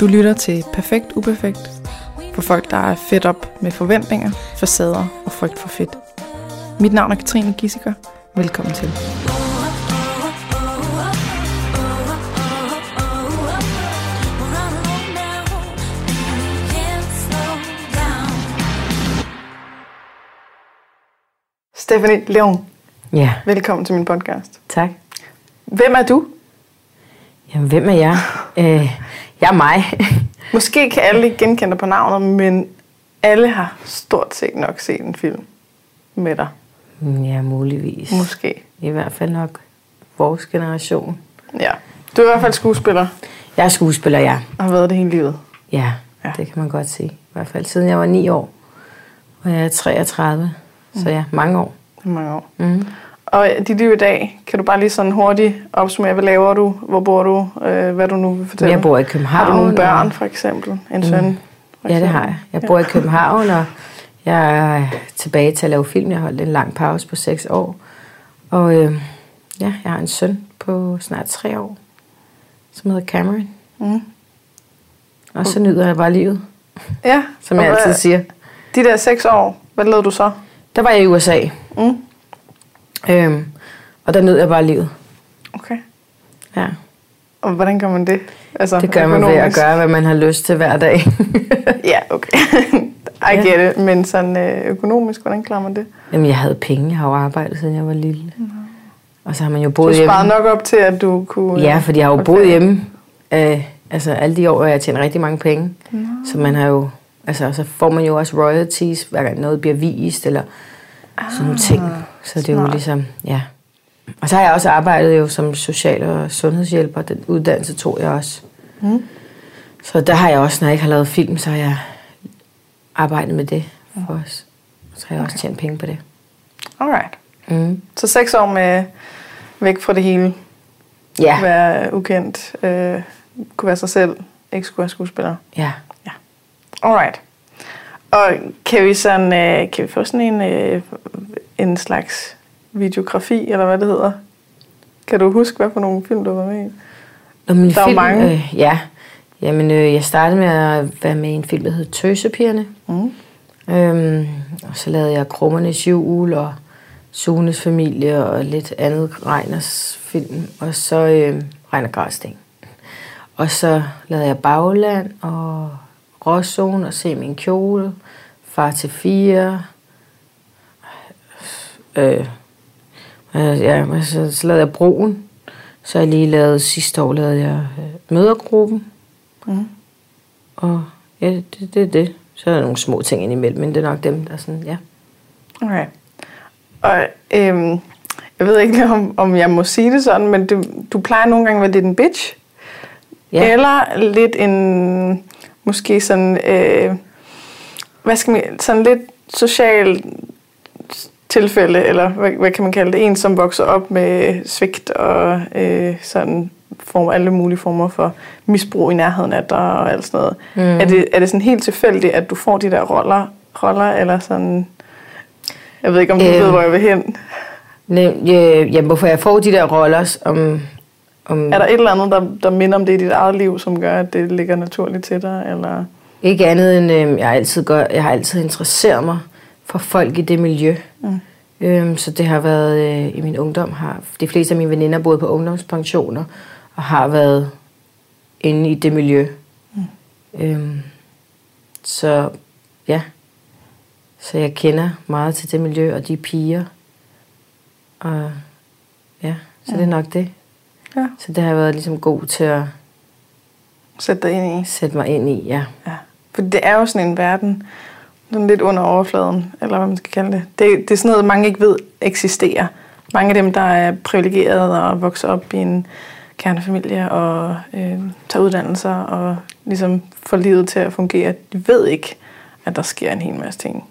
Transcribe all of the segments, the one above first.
Du lytter til Perfekt Uperfekt for folk, der er fedt op med forventninger, facader og frygt for fedt. Mit navn er Katrine Gissiker. Velkommen til. Stephanie Leon, Ja, velkommen til min podcast. tak. Hvem er du? Jamen, hvem er jeg? Øh, jeg er mig. Måske kan alle ikke genkende dig på navnet, men alle har stort set nok set en film med dig. ja, muligvis. Måske. I hvert fald nok vores generation. Ja. Du er i hvert fald skuespiller Jeg er skuespiller, ja. og har været det hele livet. Ja, Ja. det kan man godt sige. I hvert fald siden jeg var 9 år. Og jeg er 33. Så ja, mange år. Mange år. Mm. Og dit liv i dag, kan du bare lige sådan hurtigt opsummere, hvad laver du, hvor bor du, øh, hvad du nu vil fortælle? Jeg bor i København. Har du nogle børn, og- for eksempel? En søn? For Ja, det har jeg. Jeg bor i København, og jeg er tilbage til at lave film. Jeg holdt en lang pause på 6 år. Og øh, ja, jeg har en søn på snart 3 år, som hedder Cameron. Mm. Og så nyder jeg bare livet, Ja. som jeg altid siger. De der seks år, hvad lavede du så? Der var jeg i USA, Mm. Øhm, og der nød jeg bare livet. Okay. Ja. Og hvordan gør man det? Altså, Det gør man ved at økonomisk? gøre, hvad man har lyst til hver dag. Ja, okay. I get it. Men sådan øh, økonomisk, hvordan klarer man det? Jamen, jeg havde penge. Jeg har jo arbejdet, siden jeg var lille. Og så har man jo Du boet hjemme. sparede nok op til, at du kunne... Ja, fordi jeg har jo boet hjemme. Øh, altså, alle de år, hvor jeg tjent rigtig mange penge. Så man har jo... Altså, så får man jo også royalties, hver gang noget bliver vist, eller sådan nogle ting. Så det er jo smart. ligesom... Ja. Og så har jeg også arbejdet jo som social- og sundhedshjælper. Den uddannelse tog jeg også. Mm. Så der har jeg også, når jeg ikke har lavet film, så har jeg arbejdet med det for os. Så har jeg også tjent penge på det. Alright. Mm. Så seks år med væk fra det hele. Ja, Være ukendt. Øh, kunne være sig selv. Ikke skulle være skuespiller. ja. Alright. Og kan vi sådan, øh, kan vi få sådan en, øh, en slags videografi, eller hvad det hedder? Kan du huske, hvad for nogle film, du var med i? Nå, men Der er jo mange. Øh, ja. Jamen, øh, jeg startede med at være med i en film, der hed Tøsepigerne. Mm. Øhm, og så lavede jeg Krummernes Jul og Sunes Familie og lidt andet Reiners film. Og så øh, Reiner Græsting. Og så lavede jeg Bagland og Råzone og Se min kjole. Far til fire. Øh, øh, ja, så, så lavede jeg Broen. Så jeg lige lavet, sidste år lavede jeg øh, Mødergruppen. Mm. Og ja, det, det er det. Så er der nogle små ting indimellem, men det er nok dem, der er sådan, ja. Okay. Og øhm, jeg ved ikke, om, om jeg må sige det sådan, men du, du plejer nogle gange at være lidt en bitch. Ja. Eller lidt en, måske sådan, øh, hvad skal man, sådan lidt social tilfælde, eller hvad, hvad kan man kalde det, en som vokser op med svigt og øh, sådan form, alle mulige former for misbrug i nærheden af dig og alt sådan noget. Mm. Er, det, er det sådan helt tilfældigt, at du får de der roller, roller eller sådan, jeg ved ikke, om du Øhm. ved, hvor jeg vil hen. Nem, ja, ja, hvorfor jeg får de der roller, om, om Er der et eller andet, der, der minder om det i dit eget liv, som gør, at det ligger naturligt til dig? Eller? ikke andet end, øh, jeg, har altid gør, jeg har altid interesseret mig for folk i det miljø. Mm. Øhm, så det har været, øh, i min ungdom, har de fleste af mine veninder boet på ungdomspensioner, og har været inde i det miljø. Mm. Øhm, så ja, så jeg kender meget til det miljø og de piger. Og ja, så det er nok det. Ja. Så det har jeg været ligesom god til at Sæt dig ind i. sætte mig ind i, ja. Ja. For det er jo sådan en verden, sådan lidt under overfladen, eller hvad man skal kalde det. Det, det er sådan noget, mange ikke ved eksisterer. Mange af dem, der er privilegerede og vokser op i en kernefamilie og øh, tager uddannelser og ligesom får livet til at fungere, de ved ikke, at der sker en hel masse ting.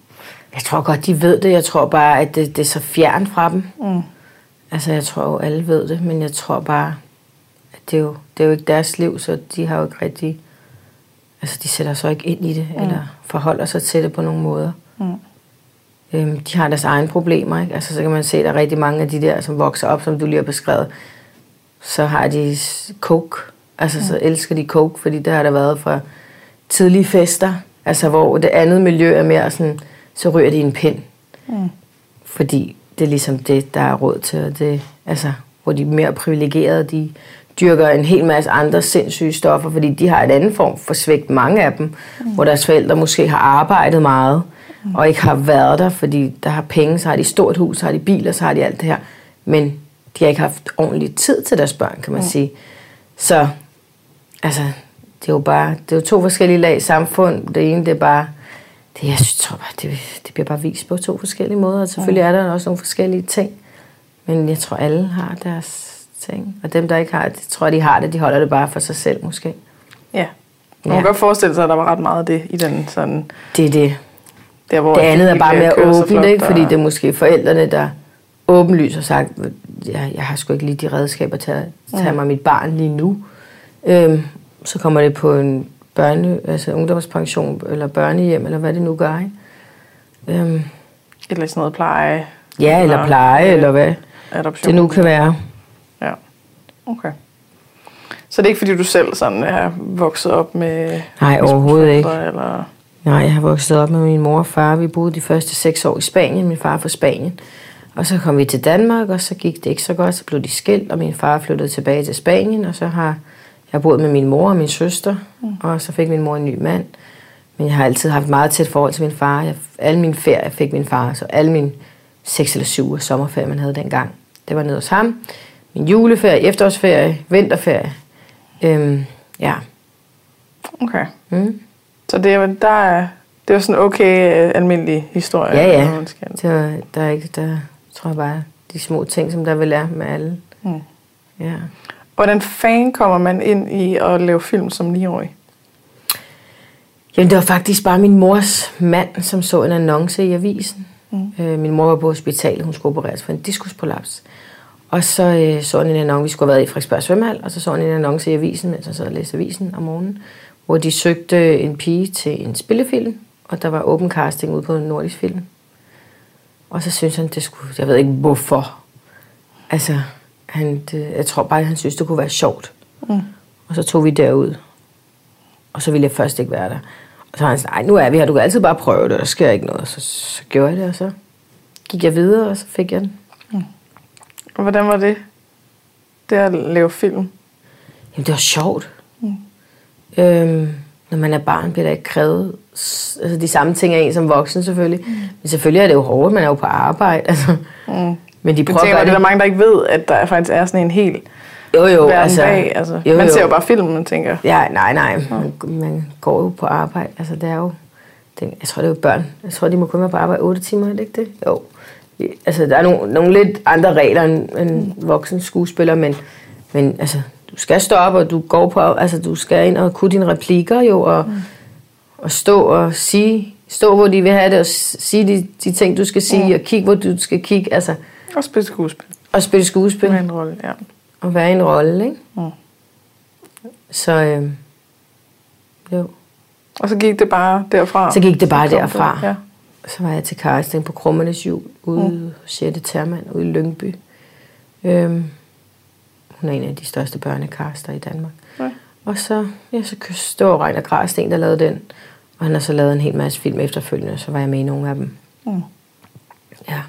Jeg tror godt, de ved det. Jeg tror bare, at det, det er så fjern fra dem. Mm. Altså, jeg tror jo, alle ved det, men jeg tror bare, at det er jo, det er jo ikke deres liv, så de har jo ikke rigtig... Altså, de sætter sig ikke ind i det, mm. eller forholder sig til det på nogen måder. Mm. Øhm, de har deres egne problemer, ikke? Altså, så kan man se, at der er rigtig mange af de der, som vokser op, som du lige har beskrevet. Så har de coke, Altså, så elsker de coke, fordi det har der været fra tidlige fester. Altså, hvor det andet miljø er mere sådan, så ryger de en pind. Mm. Fordi det er ligesom det, der er råd til. Og det, altså, hvor de er mere privilegerede, de dyrker en hel masse andre sindssyge stoffer, fordi de har et andet form for svigt, mange af dem, mm. hvor deres forældre måske har arbejdet meget, mm. og ikke har været der, fordi der har penge, så har de stort hus, så har de biler, så har de alt det her. Men de har ikke haft ordentlig tid til deres børn, kan man mm. sige. Så, altså, det er jo bare, det er jo to forskellige lag i samfund. Det ene, det er bare, det, jeg tror bare, det, det bliver bare vist på to forskellige måder. Og selvfølgelig er der også nogle forskellige ting. Men jeg tror, alle har deres ting. Og dem, der ikke har det, tror de har det, de holder det bare for sig selv måske. Ja. Man kan ja. godt forestille sig, at der var ret meget af det i den sådan... Det er det. Der, hvor det andet er bare mere åbent, ikke? fordi det er måske forældrene, der åbenlyst har sagt, jeg, jeg har sgu ikke lige de redskaber til at tage mig mit barn lige nu. Øhm, så kommer det på en børne, altså ungdomspension eller børnehjem, eller hvad det nu gør. Ikke? Øhm, eller sådan noget pleje. Ja, eller, eller pleje, eller hvad adoption. det nu kan være. Ja, okay. Så det er ikke, fordi du selv sådan er vokset op med... Nej, overhovedet ikke. Eller... Nej, jeg har vokset op med min mor og far. Vi boede de første seks år i Spanien. Min far fra Spanien. Og så kom vi til Danmark, og så gik det ikke så godt. Så blev de skilt, og min far flyttede tilbage til Spanien. Og så har jeg boet med min mor og min søster. Mm. Og så fik min mor en ny mand. Men jeg har altid haft meget tæt forhold til min far. Jeg, alle mine ferier fik min far. Så alle mine seks eller syv uger sommerferie, man havde dengang. Det var nede hos ham. Min juleferie, efterårsferie, vinterferie. Øhm, ja. Okay. Mm. Så det er, der er, det er sådan okay uh, almindelig historie? Ja, ja. Det var, der er ikke, der tror jeg bare, de små ting, som der vil lære med alle. Mm. Ja. Hvordan fan kommer man ind i at lave film som 9-årig? Jamen, det var faktisk bare min mors mand, som så en annonce i avisen. Mm. Øh, min mor var på hospitalet, hun skulle opereres for en diskusprolaps. Og så øh, så han en annonce, vi skulle have været i Frederiksberg Svømmehal, og så så han en annonce i avisen, mens jeg sad og læste avisen om morgenen, hvor de søgte en pige til en spillefilm, og der var åben casting ude på en nordisk film. Og så synes han, det skulle, jeg ved ikke hvorfor. Altså, han, det, jeg tror bare, han synes, det kunne være sjovt. Mm. Og så tog vi derud. Og så ville jeg først ikke være der. Og så har han sagt, nej, nu er vi her, du kan altid bare prøve det, der sker ikke noget. Så, så gjorde jeg det, og så gik jeg videre, og så fik jeg den. Mm. Og hvordan var det, det at lave film? Jamen, det var sjovt. Mm. Øhm, når man er barn, bliver der ikke krævet altså, de samme ting af en som voksen, selvfølgelig. Mm. Men selvfølgelig er det jo hårdt, man er jo på arbejde. Altså. Mm. Men de prøver tænker, det. er der mange, der ikke ved, at der faktisk er sådan en helt jo, jo, altså, bag. Altså, jo, man ser jo bare filmen, tænker Ja, nej, nej. Man, man går jo på arbejde. Altså, det er jo... Det, jeg tror, det er jo børn. Jeg tror, de må kun være på arbejde 8 timer, er det ikke det? Jo. Altså, der er nogle, nogle lidt andre regler end, end voksen skuespiller, men, men altså, du skal stå op, og du går på... Altså, du skal ind og kunne dine replikker, jo, og, mm. og stå og sige... Stå, hvor de vil have det, og sige de, de ting, du skal sige, mm. og kigge, hvor du skal kigge. Altså, og spille skuespil. Og spille skuespil. Være en rolle, ja. Og være en rolle, ikke? Mm. Så, øh, jo. Og så gik det bare derfra? Så gik det bare derfra. Ja. Så var jeg til casting på Krummernes Jul ude mm. hos Jette Termann ude i Lyngby. Øhm, hun er en af de største børnekaster i Danmark. Ja. Og så, ja, så stod Reiner Græsten, der lavede den. Og han har så lavet en hel masse film efterfølgende, så var jeg med i nogle af dem. Mm. Ja.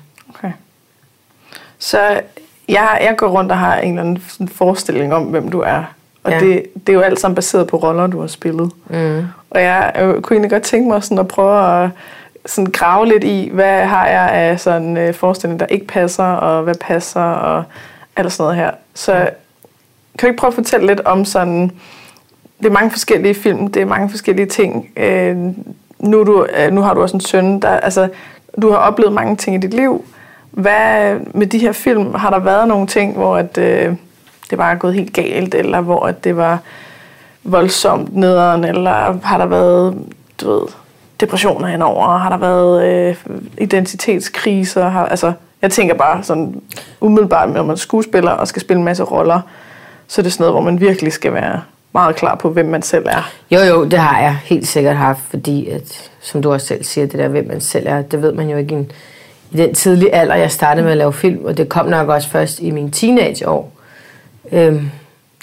Så jeg, jeg går rundt og har en eller anden forestilling om, hvem du er. Og ja. det, det er jo alt sammen baseret på roller, du har spillet. Mm. Og jeg, jeg kunne egentlig godt tænke mig sådan at prøve at sådan grave lidt i, hvad har jeg af sådan øh, forestilling, der ikke passer, og hvad passer, og alt sådan noget her. Så kan du ikke prøve at fortælle lidt om sådan, det er mange forskellige film, det er mange forskellige ting. Øh, nu, du, øh, nu har du også en søn, der, altså, du har oplevet mange ting i dit liv, hvad med de her film? Har der været nogle ting, hvor at, øh, det bare er gået helt galt, eller hvor at det var voldsomt nederen, eller har der været du ved, depressioner henover? Har der været øh, identitetskriser? Har, altså, jeg tænker bare sådan umiddelbart, når man er skuespiller og skal spille en masse roller, så er det sådan noget, hvor man virkelig skal være meget klar på, hvem man selv er. Jo, jo, det har jeg helt sikkert haft, fordi at, som du også selv siger, det der, hvem man selv er, det ved man jo ikke en, i den tidlige alder, jeg startede med at lave film, og det kom nok også først i mine teenageår. Øhm,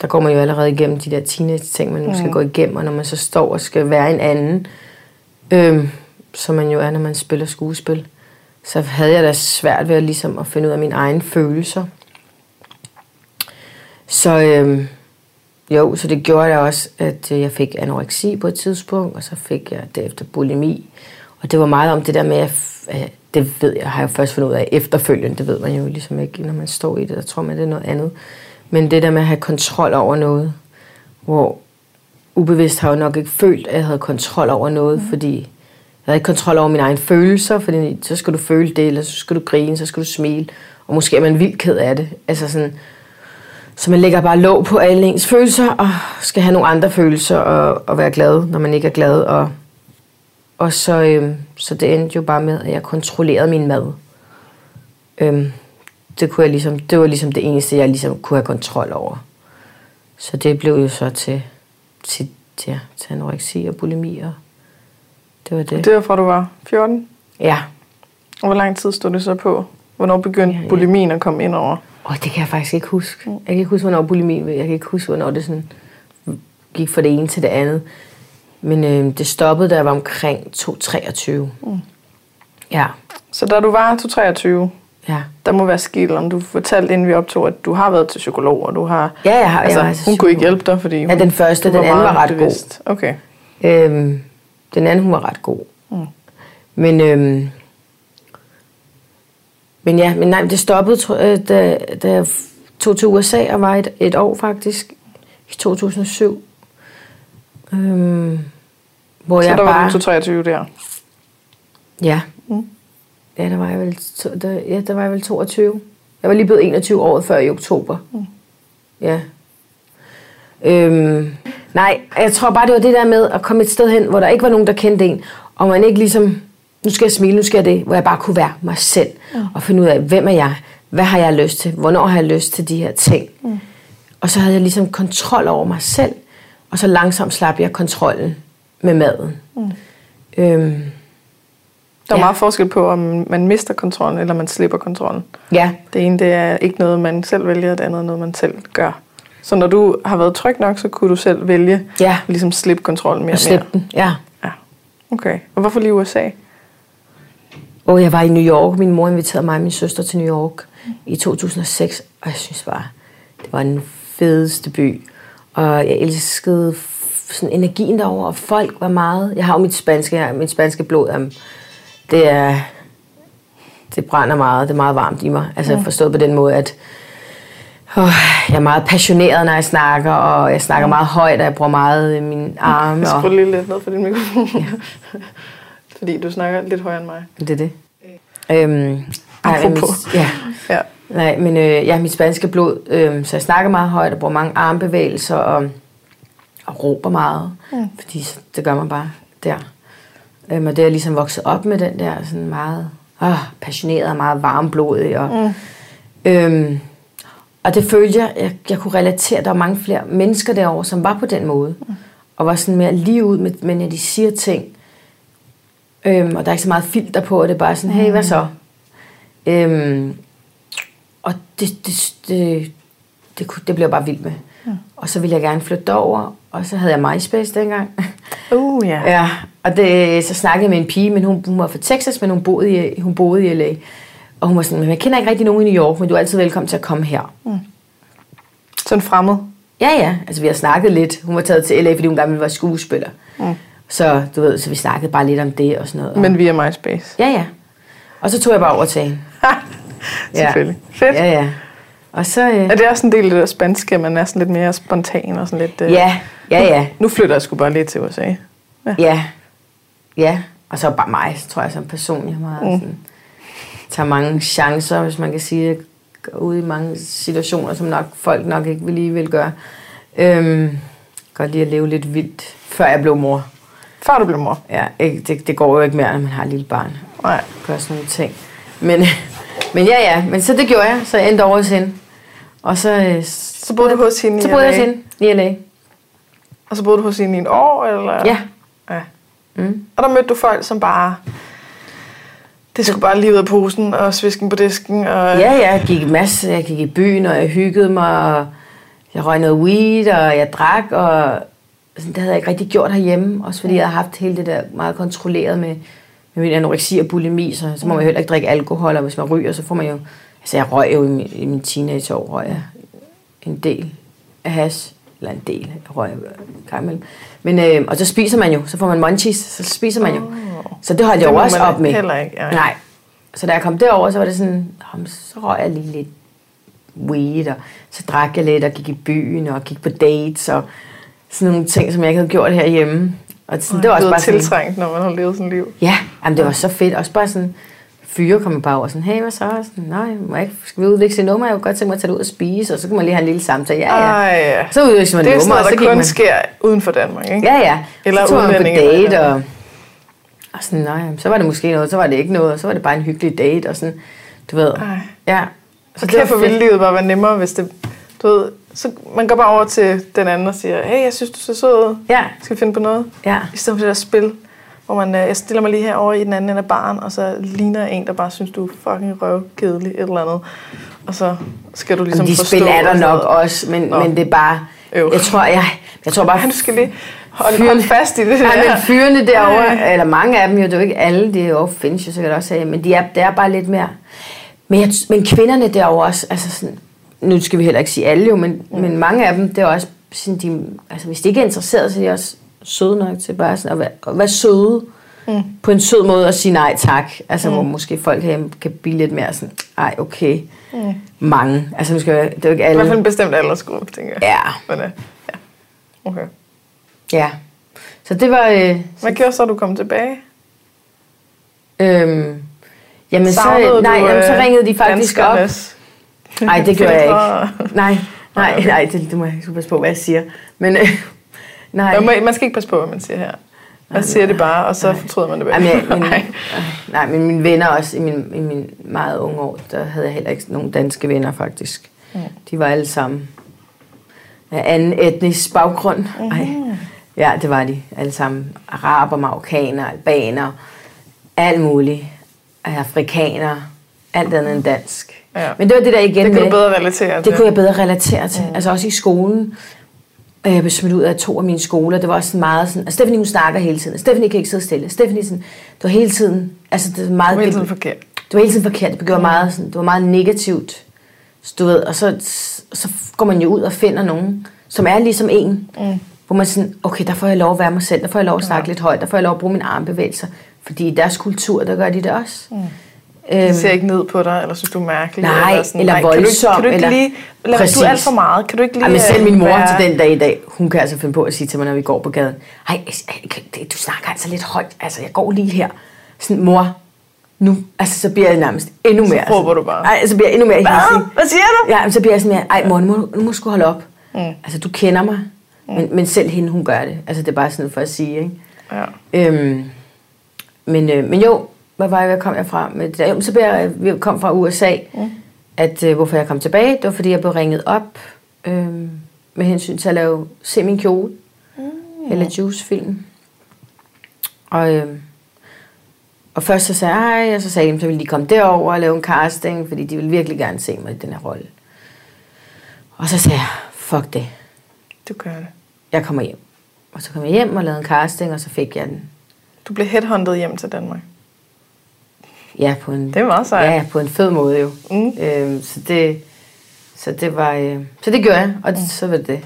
der går man jo allerede igennem de der teenage-ting, man nu skal gå igennem, og når man så står og skal være en anden, øhm, som man jo er, når man spiller skuespil, så havde jeg da svært ved at, ligesom, at finde ud af mine egne følelser. Så øhm, jo, så det gjorde da også, at øh, jeg fik anoreksi på et tidspunkt, og så fik jeg derefter bulimi. Og det var meget om det der med, at det ved jeg, har jeg først fundet ud af efterfølgende, det ved man jo ligesom ikke, når man står i det, der tror man, det er noget andet. Men det der med at have kontrol over noget, hvor ubevidst har jeg jo nok ikke følt, at jeg havde kontrol over noget, mm. fordi jeg havde ikke kontrol over mine egne følelser, fordi så skal du føle det, eller så skal du grine, så skal du smile, og måske er man vildt ked af det. Altså sådan, så man lægger bare låg på alle ens følelser, og skal have nogle andre følelser, og, og være glad, når man ikke er glad, og og så, øhm, så det endte jo bare med, at jeg kontrollerede min mad. Øhm, det, kunne jeg ligesom, det var ligesom det eneste, jeg ligesom kunne have kontrol over. Så det blev jo så til, til, ja, til anoreksi og bulimi, og det var det. Det var fra du var 14? Ja. Og hvor lang tid stod det så på? Hvornår begyndte Ja, ja. bulimien at komme ind over? Og det kan jeg faktisk ikke huske. Jeg kan ikke huske, hvornår bulimien, jeg kan ikke huske, hvornår det sådan gik fra det ene til det andet. Men øh, det stoppede, da jeg var omkring 2-23. Mm. Ja, Så da du var 23, ja. der må være sket, om du fortalte, inden vi optog, at du har været til psykolog, og du har... Ja, jeg har- altså, jeg var til hun kunne ikke psykolog. hjælpe dig, fordi hun, Ja, den første, den anden var ret god. bevidst. Okay. Øhm, den anden, hun var ret god. Mm. Men, øhm, men ja, men nej, det stoppede, da, da jeg tog til USA og var et, et år faktisk, i 2007. Øhm, hvor Så jeg der var bare... du 23 der. Ja. Mm. Ja, der var jeg vel, to, der, ja, der var jeg vel 22. Jeg var lige blevet 21 året før i oktober. Mm. Ja. Øhm, nej, jeg tror bare, det var det der med at komme et sted hen, hvor der ikke var nogen, der kendte en, og man ikke ligesom, nu skal jeg smile, nu skal jeg det, hvor jeg bare kunne være mig selv, mm. og finde ud af, hvem er jeg, hvad har jeg lyst til, hvornår har jeg lyst til de her ting. Mm. Og så havde jeg ligesom kontrol over mig selv, og så langsomt slap jeg kontrollen med maden. Mm. Øhm, Der er Ja. meget forskel på, om man mister kontrollen, eller man slipper kontrollen. ja, Det ene, det er ikke noget, man selv vælger, det andet er noget, man selv gør. Så når du har været tryg nok, så kunne du selv vælge Ja. ligesom slippe kontrollen mere og og mere. den, ja. Ja. Okay. Og hvorfor lige USA? Og jeg var i New York. Min mor inviterede mig og min søster til New York i 2006. Og jeg synes bare, det var den fedeste by. Og jeg elskede sådan energien derovre, og folk var meget... Jeg har jo mit spanske her, mit spanske blod. Um, det er... Det brænder meget, det er meget varmt i mig. Altså forstået på den måde, at åh, jeg er meget passioneret, når jeg snakker, og jeg snakker meget højt, og jeg bruger meget mine arme. Jeg Og, skruer lige lidt ned for din mikrofon. Fordi du snakker lidt højere end mig. det er det. Øhm, nej, men Apropos. mit- ja. Ja. Nej, men øh, jeg har mit spanske blod, øh, så jeg snakker meget højt og bruger mange armbevægelser og, og råber meget, mm. fordi det gør man bare der. Øhm, og det er ligesom vokset op med den der sådan meget åh, passioneret og meget varmblodig. Og, mm. øhm, og det følte jeg, jeg, jeg kunne relatere, der var mange flere mennesker derovre, som var på den måde. Mm. Og var sådan mere lige ud med, med, når de siger ting. Øhm, og der er ikke så meget filter på, og det er bare sådan, hey, hvad så? Øhm, og det, det, det, det, kunne- det blev jeg bare vild med. Mm. Og så ville jeg gerne flytte over, og så havde jeg MySpace dengang. Uh, ja. ja, og det, så snakkede jeg med en pige, men hun, hun var fra Texas, men hun boede, i, hun boede i LA. Og hun var sådan, men jeg kender ikke rigtig nogen i New York, men du er altid velkommen til at komme her. Sådan fremmed. Ja, ja, altså vi har snakket lidt. Hun var taget til LA, fordi hun gerne ville være skuespiller. Mm. Så du ved, så vi snakkede bare lidt om det og sådan noget. Og, Men via MySpace. Ja, ja. Og så tog jeg bare over til hende. Selvfølgelig. Fedt. Ja, ja. Og så... Øh, Er det også en del af det der spanske, at man er sådan lidt mere spontan og sådan lidt... øh, ja, ja, ja. Nu flytter jeg sgu bare lige til USA. Ja. Ja. Og så bare mig, tror jeg, som person. Jeg meget mm. sådan, tager mange chancer, hvis man kan sige det. Går ud i mange situationer, som nok folk nok ikke vil lige vil gøre. Øhm, godt lige at leve lidt vildt, før jeg blev mor. Før du blev mor. Ja, ikke, det, det går jo ikke mere, når man har et lille barn. Nej. Gør sådan nogle ting. Men, men ja, ja. Men så det gjorde jeg. Så jeg endte over hos hende. Og så... øh, Så boede du hos hende i Så boede jeg LA? hos hende i LA. Og så boede du hos hende i en år, eller? Ja. ja. Mm. Og der mødte du folk, som bare... Det skulle bare lige ud af posen, og svisken på disken, og... Ja, ja, jeg gik masse. Jeg gik i byen, og jeg hyggede mig, og jeg røg noget weed, og jeg drak, og sådan, det havde jeg ikke rigtig gjort herhjemme. Også fordi jeg havde haft hele det der meget kontrolleret med, med min anoreksi og bulimi, så, så må man jo heller ikke drikke alkohol, og hvis man ryger, så får man jo... Altså, jeg røg jo i min, i min teenageår, røg jeg en del af hash. Eller en del, jeg røg imellem. Men, øh, og så spiser man jo, så får man munchies, så spiser man jo. Så det holdt jeg jo også op med. heller ikke, ja. Nej. Så da jeg kom derover, så var det sådan, "Jamen, så røg jeg lige lidt weed, og så drak jeg lidt, og gik i byen, og gik på dates, og sådan nogle ting, som jeg ikke havde gjort herhjemme. Og sådan, det var også bare sådan, tiltrængt, når man har levet sådan liv. Ja, jamen, det var så fedt. Også bare sådan, fyre kommer bare over sådan, hey, hvad så? Sådan, Nej, må jeg ikke, skal vi udvikle et nummer? Jeg kunne godt tænke mig at tage ud og spise, og så kan man lige have en lille samtale. Ja, ja. Ej. Så udvikler man Det er nummer, sådan og noget, der kun man... sker uden for Danmark, ikke? Ja, ja. Eller så tog man på date, og, og sådan, nej, så var det måske noget, så var det ikke noget, og så var det bare en hyggelig date, og sådan, du ved. Ej. Ja. Så kæft, hvor ville livet bare være nemmere, hvis det... Du ved, så man går bare over til den anden og siger, hey, jeg synes, du ser sød ud. Ja, Skal vi finde på noget? ja. I stedet for det der spil, hvor man, øh, jeg stiller mig lige herover i den anden ende af baren, og så ligner jeg en, der bare synes, du er fucking røvkedelig, et eller andet. Og så skal du ligesom Jamen, de forstå... spil er der nok også, men, Nå. men det er bare... Øv. Jeg tror, jeg, jeg tror bare... Ej, du skal lige holde, Fyrene- holde fast i det der. men fyrene derovre, eller mange af dem jo, det er jo ikke alle, det er jo findes jo sikkert også af, men de er, det er bare lidt mere... Men, jeg, men kvinderne derovre også, altså sådan, nu skal vi heller ikke sige alle jo, men, mm. men mange af dem, det er også sådan, de, altså hvis de ikke er interesseret, så er de også søde nok til bare sådan at være, at være søde mm. på en sød måde og sige nej tak. Altså mm. hvor måske folk herhjemme kan blive lidt mere sådan, ej okay, mm. mange. Altså nu skal jeg, det er jo ikke I hvert fald alle. en bestemt aldersgruppe, tænker jeg. Ja, Men, øh, ja. Okay. ja. Så det var... Øh, Hvad gjorde så, du kom tilbage? Øhm, jamen, så, Savnede nej, du, jamen, så øh, ringede de faktisk op. Nej, det gjorde jeg ikke. Nej, nej, nej, det, det må jeg ikke passe på, hvad jeg siger. Men øh, nej. Man, man skal ikke passe på, hvad man siger her. Man siger det bare, og så fortryder man det Jamen, bagefter. jeg, min, Nej. nej, men mine venner også, i min, i min meget unge år, der havde jeg heller ikke nogen danske venner faktisk. Mm. De var alle sammen af anden etnisk baggrund. Ej. Ja, det var de alle sammen. Araber, marokkaner, albaner, alt muligt. Afrikanere, alt andet end dansk. Ja. Men det var det der igen Det kunne med, du bedre relatere til. det kunne jeg bedre relatere til. Mm. Altså også i skolen. Og jeg blev smidt ud af to af mine skoler. Det var også sådan meget sådan... Og Stephanie, hun snakker hele tiden. Stephanie kan ikke sidde stille. Stephanie sådan... Det var hele tiden... Altså, det var meget... Det var hele tiden forkert. det var hele tiden forkert. Det gjorde meget, sådan, det var meget negativt. Så du ved, og så, så går man jo ud og finder nogen, som er ligesom en. Mm. Hvor man sådan, okay, der får jeg lov at være mig selv. Der får jeg lov at snakke ja. lidt højt. Der får jeg lov at bruge mine armbevægelser. Fordi i deres kultur, der gør de det også. Mm. De ser ikke ned på dig, eller synes du er mærkelig. Nej, eller, sådan, eller kan du ikke- voldsom, Kan du ikke eller- lige... Eller, Præcis. du er alt for meget. Kan du ikke lige... Ej, men selv øh, min mor være- til den dag i dag, hun kan altså finde på at sige til mig, når vi går på gaden, Ej, du snakker altså lidt højt, altså jeg går lige her. Sådan, mor, nu, altså så bliver jeg nærmest endnu mere. råber du bare. Ej, så bliver jeg endnu mere Hvad? hissig. Hvad siger du? Ja, så bliver jeg sådan mere, ej mor, nu må, nu må du holde op. Mm. Altså du kender mig, men, men selv hende, hun gør det. Altså det er bare sådan for at sige, ikke? Ja. Øhm, men, øh, men jo, hvad var jeg, hvad kom jeg fra? Med det der? Jo, så blev jeg, vi kom fra USA, mm. at øh, hvorfor jeg kom tilbage, det var fordi jeg blev ringet op øh, med hensyn til at lave Se min kjole, mm. eller Juice-film. Og, øh, og først så sagde jeg, hej, og så sagde de, så ville de komme derover og lave en casting, fordi de ville virkelig gerne se mig i den her rolle. Og så sagde jeg, fuck det, Du gør det. jeg kommer hjem. Og så kom jeg hjem og lavede en casting, og så fik jeg den. Du blev headhunted hjem til Danmark. Ja, på en, Det er meget sejt. Ja, på en fed måde jo. Mm. Øhm, så, det, så det var, øh, så det gjorde jeg, og det, så var det det.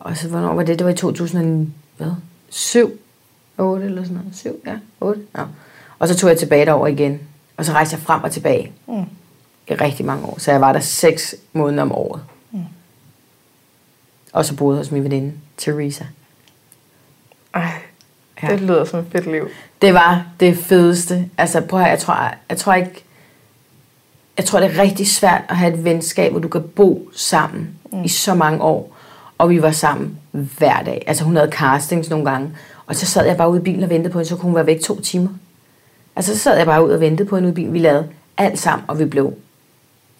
Og så hvornår var det? Det var i 2007, 8 eller sådan noget. 7, ja, 8. Ja. Og så tog jeg tilbage derover igen, og så rejste jeg frem og tilbage Mm. i rigtig mange år. Så jeg var der 6 måneder om året. Mm. Og så boede jeg hos min veninde, Teresa. Ej, Ja. det lyder som et fedt liv. Det var det fedeste. Altså, prøv at høre, jeg tror, jeg tror ikke... Jeg tror, det er rigtig svært at have et venskab, hvor du kan bo sammen mm. i så mange år. Og vi var sammen hver dag. Altså, hun havde castings nogle gange. Og så sad jeg bare ude i bilen og ventede på hende, så kunne hun være væk to timer. Altså, så sad jeg bare ude og ventede på hende ude i bilen. Vi lavede alt sammen, og vi blev...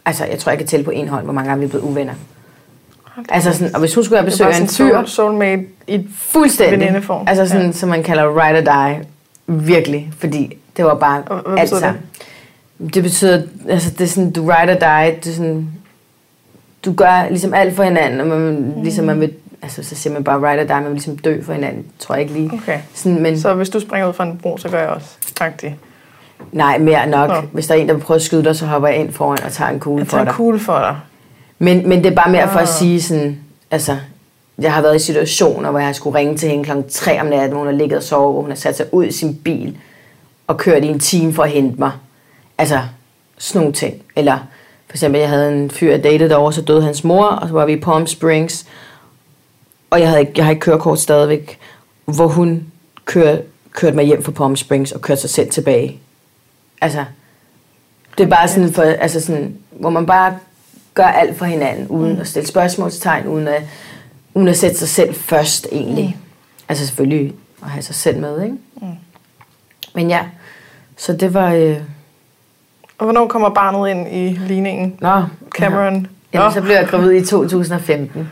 Altså, jeg tror, jeg kan tælle på en hånd, hvor mange gange vi blev uvenner. Altså sådan, og hvis hun skulle have besøg af en fyr, soul, soulmate i Fuldstændig. venindeform. Altså sådan, Ja. som man kalder ride or die. Virkelig. Fordi det var bare Og hvad alt sammen. Det? det betyder, altså det er sådan, du ride or die, det er sådan, du gør ligesom alt for hinanden, og man, ligesom man vil, altså så siger man bare right or die, man vil ligesom dø for hinanden, tror jeg ikke lige. Okay. Sådan, men Så hvis du springer ud fra en bro, så gør jeg også. Agtigt. nej, mere nok. Nå. Hvis der er en, der vil prøve at skyde dig, så hopper jeg ind foran og tager en kugle Jeg for tager dig. en kugle for dig. Men, men det er bare mere for at Ah. sige sådan, altså, jeg har været i situationer, hvor jeg skulle ringe til hende klokken 3 om natten, hun har ligget og sovet, hvor hun har sat sig ud i sin bil og kørt i en time for at hente mig. Altså, sådan nogle ting. Eller for eksempel, jeg havde en fyr, jeg datede derovre, så døde hans mor, og så var vi i Palm Springs, og jeg, havde ikke, jeg har ikke kørekort stadigvæk, hvor hun kør, kørte mig hjem fra Palm Springs og kørte sig selv tilbage. Altså, det er bare sådan, for, altså sådan, hvor man bare gør alt for hinanden, uden mm. at stille spørgsmålstegn, uden at, uden at sætte sig selv først egentlig. Mm. Altså selvfølgelig at have sig selv med, ikke? Mm. Men ja, så det var... Øh, Og hvornår kommer barnet ind i ligningen? nå, Cameron. Ja. Nå. Jamen, så blev jeg gravid i 2015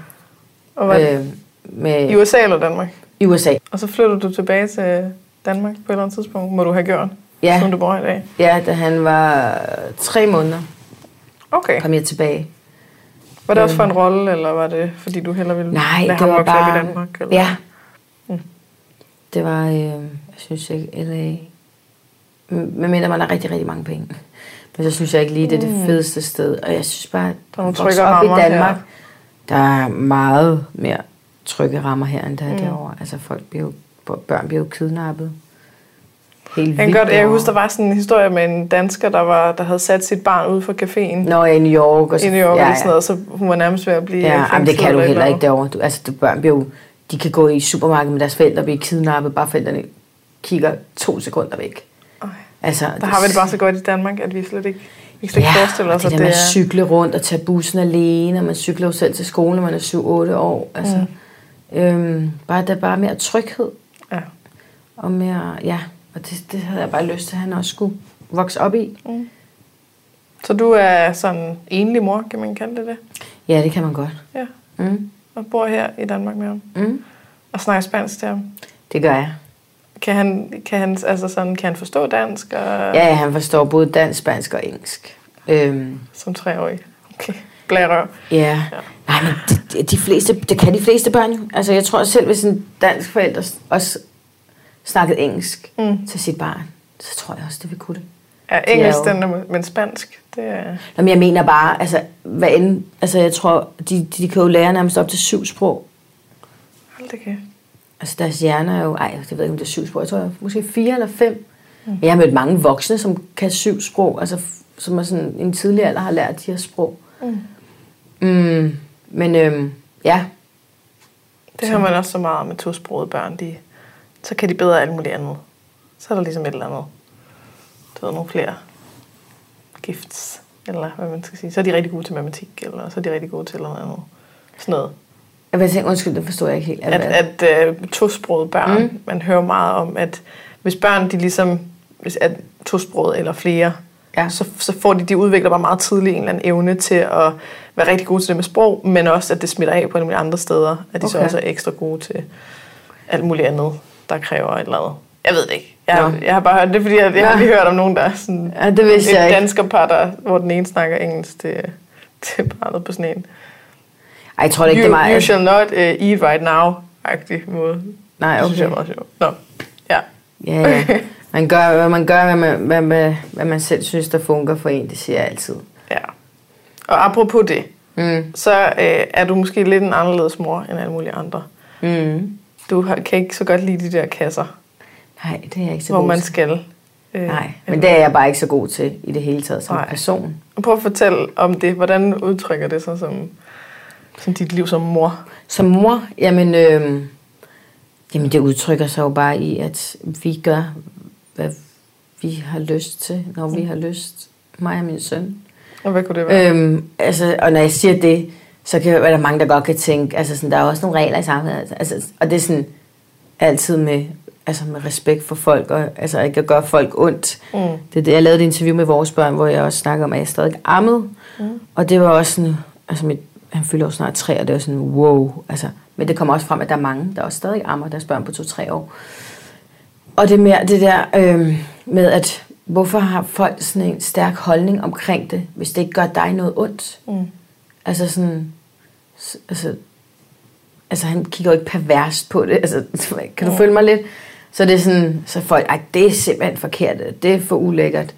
Og det øh, med, i USA eller Danmark? i USA. Og så flyttede du tilbage til Danmark på et eller andet tidspunkt, må du have gjort, Ja. som du bor i dag. Ja, da han var tre måneder, Okay. kom jeg tilbage. Var det også for en rolle, eller var det fordi du hellere ville Nej, lade det ham var bare... i Danmark? Eller? Ja. Det var, øh, jeg synes ikke, LA... Men mindre man har rigtig, rigtig mange penge. Men så synes jeg ikke lige, det er det fedeste sted. Og jeg synes bare, Mm. At vokse op i Danmark, her. der er meget mere trygge rammer her, end der er Mm. derovre. Altså folk bliver jo, børn bliver jo kidnappet. Helt Jeg vildt godt, jeg kan derovre. huske, der var sådan en historie med en dansker, der, var, der havde sat sit barn ude for caféen Nå, i New York. Og i New York ja, ja, ja. sådan noget, så hun var nærmest ved at blive Ja, jamen, det kan du heller eller ikke derovre. Du, altså, børn bliver jo, de kan gå i supermarkedet med deres forældre og blive kidnappet, bare forældrene kigger to sekunder væk. Ej. Altså, Der har vi det bare så godt i Danmark, at vi slet ikke, vi kan slet ikke ja, forestille og os, det der det med at cykle rundt og tage bussen alene, og man cykler jo selv til skole, når man er 7-8 år. Altså, mm. øhm, bare, der er bare mere tryghed, Ja. og mere, ja, og det, det havde jeg bare lyst til, at han også skulle vokse op i. Så du er sådan enlig mor, kan man kalde det det? Ja, det kan man godt. Ja. Mm. Og bor her i Danmark med ham. Mm. Og snakker spansk til ham. Det gør jeg. Kan han, kan han, altså sådan, kan han forstå dansk og, Ja, han forstår både dansk, spansk og engelsk. Øhm, som treårig? Okay. Blærerøv. Ja. Ja. Nej, men de, de fleste, det kan de fleste børn jo. Altså, jeg tror selv, hvis en dansk forælder også snakkede engelsk Mm. til sit barn, så tror jeg også, det vil kunne det. Ja, engelsk, jo- den er, men spansk, det er... Nå, men jeg mener bare, altså, hvad end, altså, jeg tror, de, de kan jo lære nærmest op til syv sprog. Hold det kæft. Altså, deres hjerner er jo, ej, jeg ved ikke, om det er syv sprog, jeg tror, måske fire eller fem. Mm. Jeg har mødt mange voksne, som kan syv sprog, altså, som er sådan, en tidlig alder har lært de her sprog. Mm. Mm, men øhm, ja, Det har man også så meget med tosprogede børn. De, så kan de bedre alt muligt andet. Så er der ligesom et eller andet. Du ved, nogle flere gifts, eller hvad man skal sige. Så er de rigtig gode til matematik, eller så er de rigtig gode til noget andet. Sådan noget. jeg vil tænke, undskyld, det forstår jeg ikke helt. At, at uh, tosprogede børn, mm. Man hører meget om, at hvis børn, de ligesom, hvis er tosproget eller flere, Ja. så, så får de, de udvikler bare meget tidligt en eller anden evne til at være rigtig gode til det med sprog, men også, at det smitter af på mulige andre steder. At de okay. så også er ekstra gode til alt muligt andet, der kræver et eller andet. Jeg ved det ikke. Jeg, jeg har bare hørt det, fordi jeg, jeg har lige hørt om nogen, der er sådan Ja, det vidste et jeg ikke. danskerpar, der, hvor den ene snakker engelsk til, til barnet på sådan en. Ej, jeg tror da ikke, det You, er mig. you shall not uh, eat right now-agtig måde. Nej, Det synes jeg er okay. meget sjovt. Nå, ja. Ja, ja. Man gør, hvad man gør, hvad man, hvad, hvad, hvad man selv synes, der fungerer for en. Det siger jeg altid. ja. Og apropos det, Mm. så øh, er du måske lidt en anderledes mor end alle mulige andre. Mm. Du kan ikke så godt lide de der kasser, Nej, det er jeg ikke så hvor god man til. skal. Øh, Nej, men det er jeg bare ikke så god til i det hele taget som Nej. person. Prøv at fortælle om det. Hvordan udtrykker det sig som, som dit liv som mor? Som mor, jamen, øh, jamen det udtrykker sig jo bare i, at vi gør, hvad vi har lyst til, når vi har lyst. Mig og min søn. Og hvad kunne det være? Øhm, altså, og når jeg siger det, så kan være der mange, der godt kan tænke, altså sådan, der er også nogle regler i samfundet. Altså, og det er sådan altid med, altså med respekt for folk, og altså ikke at gøre folk ondt. Mm. Det er det, jeg lavede et interview med vores børn, hvor jeg også snakker om, at jeg stadig ammede. Mm. Og det var også sådan, altså mit, han fylder jo snart tre, og det var sådan, wow. Altså, men det kommer også frem, at der er mange, der også stadig ammer deres børn på to-tre år. Og det er mere det der øh, med, at hvorfor har folk sådan en stærk holdning omkring det, hvis det ikke gør dig noget ondt? Mm. Altså sådan, altså, altså han kigger jo ikke perverst på det. Altså, kan du Ja. følge mig lidt? Så det er sådan, så folk, ej, det er simpelthen forkert, det er for ulækkert.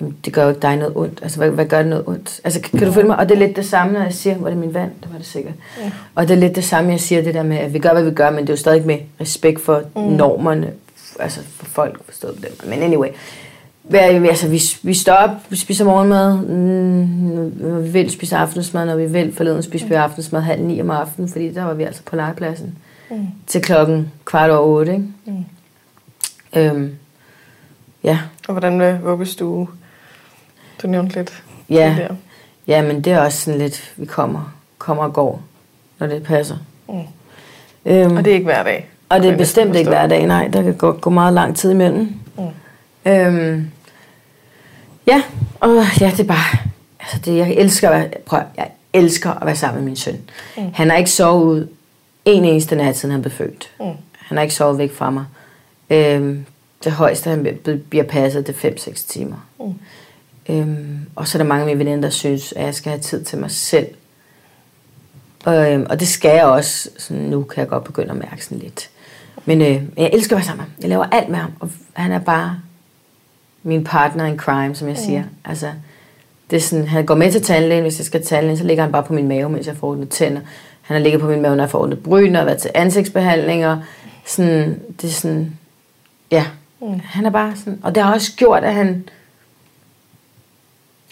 Jamen, det gør jo ikke dig noget ondt. Altså, hvad, hvad gør det noget ondt? Altså, kan, kan du følge mig? Og det er lidt det samme, når jeg siger, var det min vand? Det var det sikkert. Ja. Og det er lidt det samme, jeg siger, det der med, at vi gør, hvad vi gør, men det er jo stadig med respekt for mm. normerne, altså for folk, forstået på det. Men anyway, hvad, altså, vi, vi står op, vi spiser morgenmad, mm, når vi vil spise aftensmad, når vi vil. Forleden spiste vi aftensmad halv ni om aftenen, fordi der var vi altså på legepladsen Mm. til klokken kvart over otte, ikke? Mm. Øhm, ja, Og hvordan med vuggestue? Du nævnte lidt ja, tidligere. ja, men det er også sådan lidt, vi kommer, kommer og går, når det passer. Mm. Øhm, Og det er ikke hver dag. Og det er bestemt ikke hver dag, nej. Der kan gå, gå meget lang tid imellem. Øhm, ja, og ja, det er bare... Altså, det, jeg elsker at være, prøv, jeg elsker at være sammen med min søn. Mm. Han har ikke sovet ud en eneste nat, siden han blev født. Mm. Han har ikke sovet væk fra mig. Øhm, det højeste, han bliver- passet, det er 5-6 timer. Mm. Øhm, og så er der mange af mine veninder, der synes, at jeg skal have tid til mig selv. Og, øhm, og det skal jeg også. Så nu kan jeg godt begynde at mærke sådan lidt. Men øh, jeg elsker at være sammen med ham. Jeg laver alt med ham. Og han er bare min partner in crime, som jeg siger. Altså, det er sådan, han går med til tandlægen, hvis jeg skal til tandlægen, så ligger han bare på min mave, mens jeg får ordnet tænder. Han har ligget på min mave, når jeg får ordnet bryn, og været til ansigtsbehandlinger. Sådan, det er sådan, ja. Mm. Han er bare sådan, og det har også gjort, at han,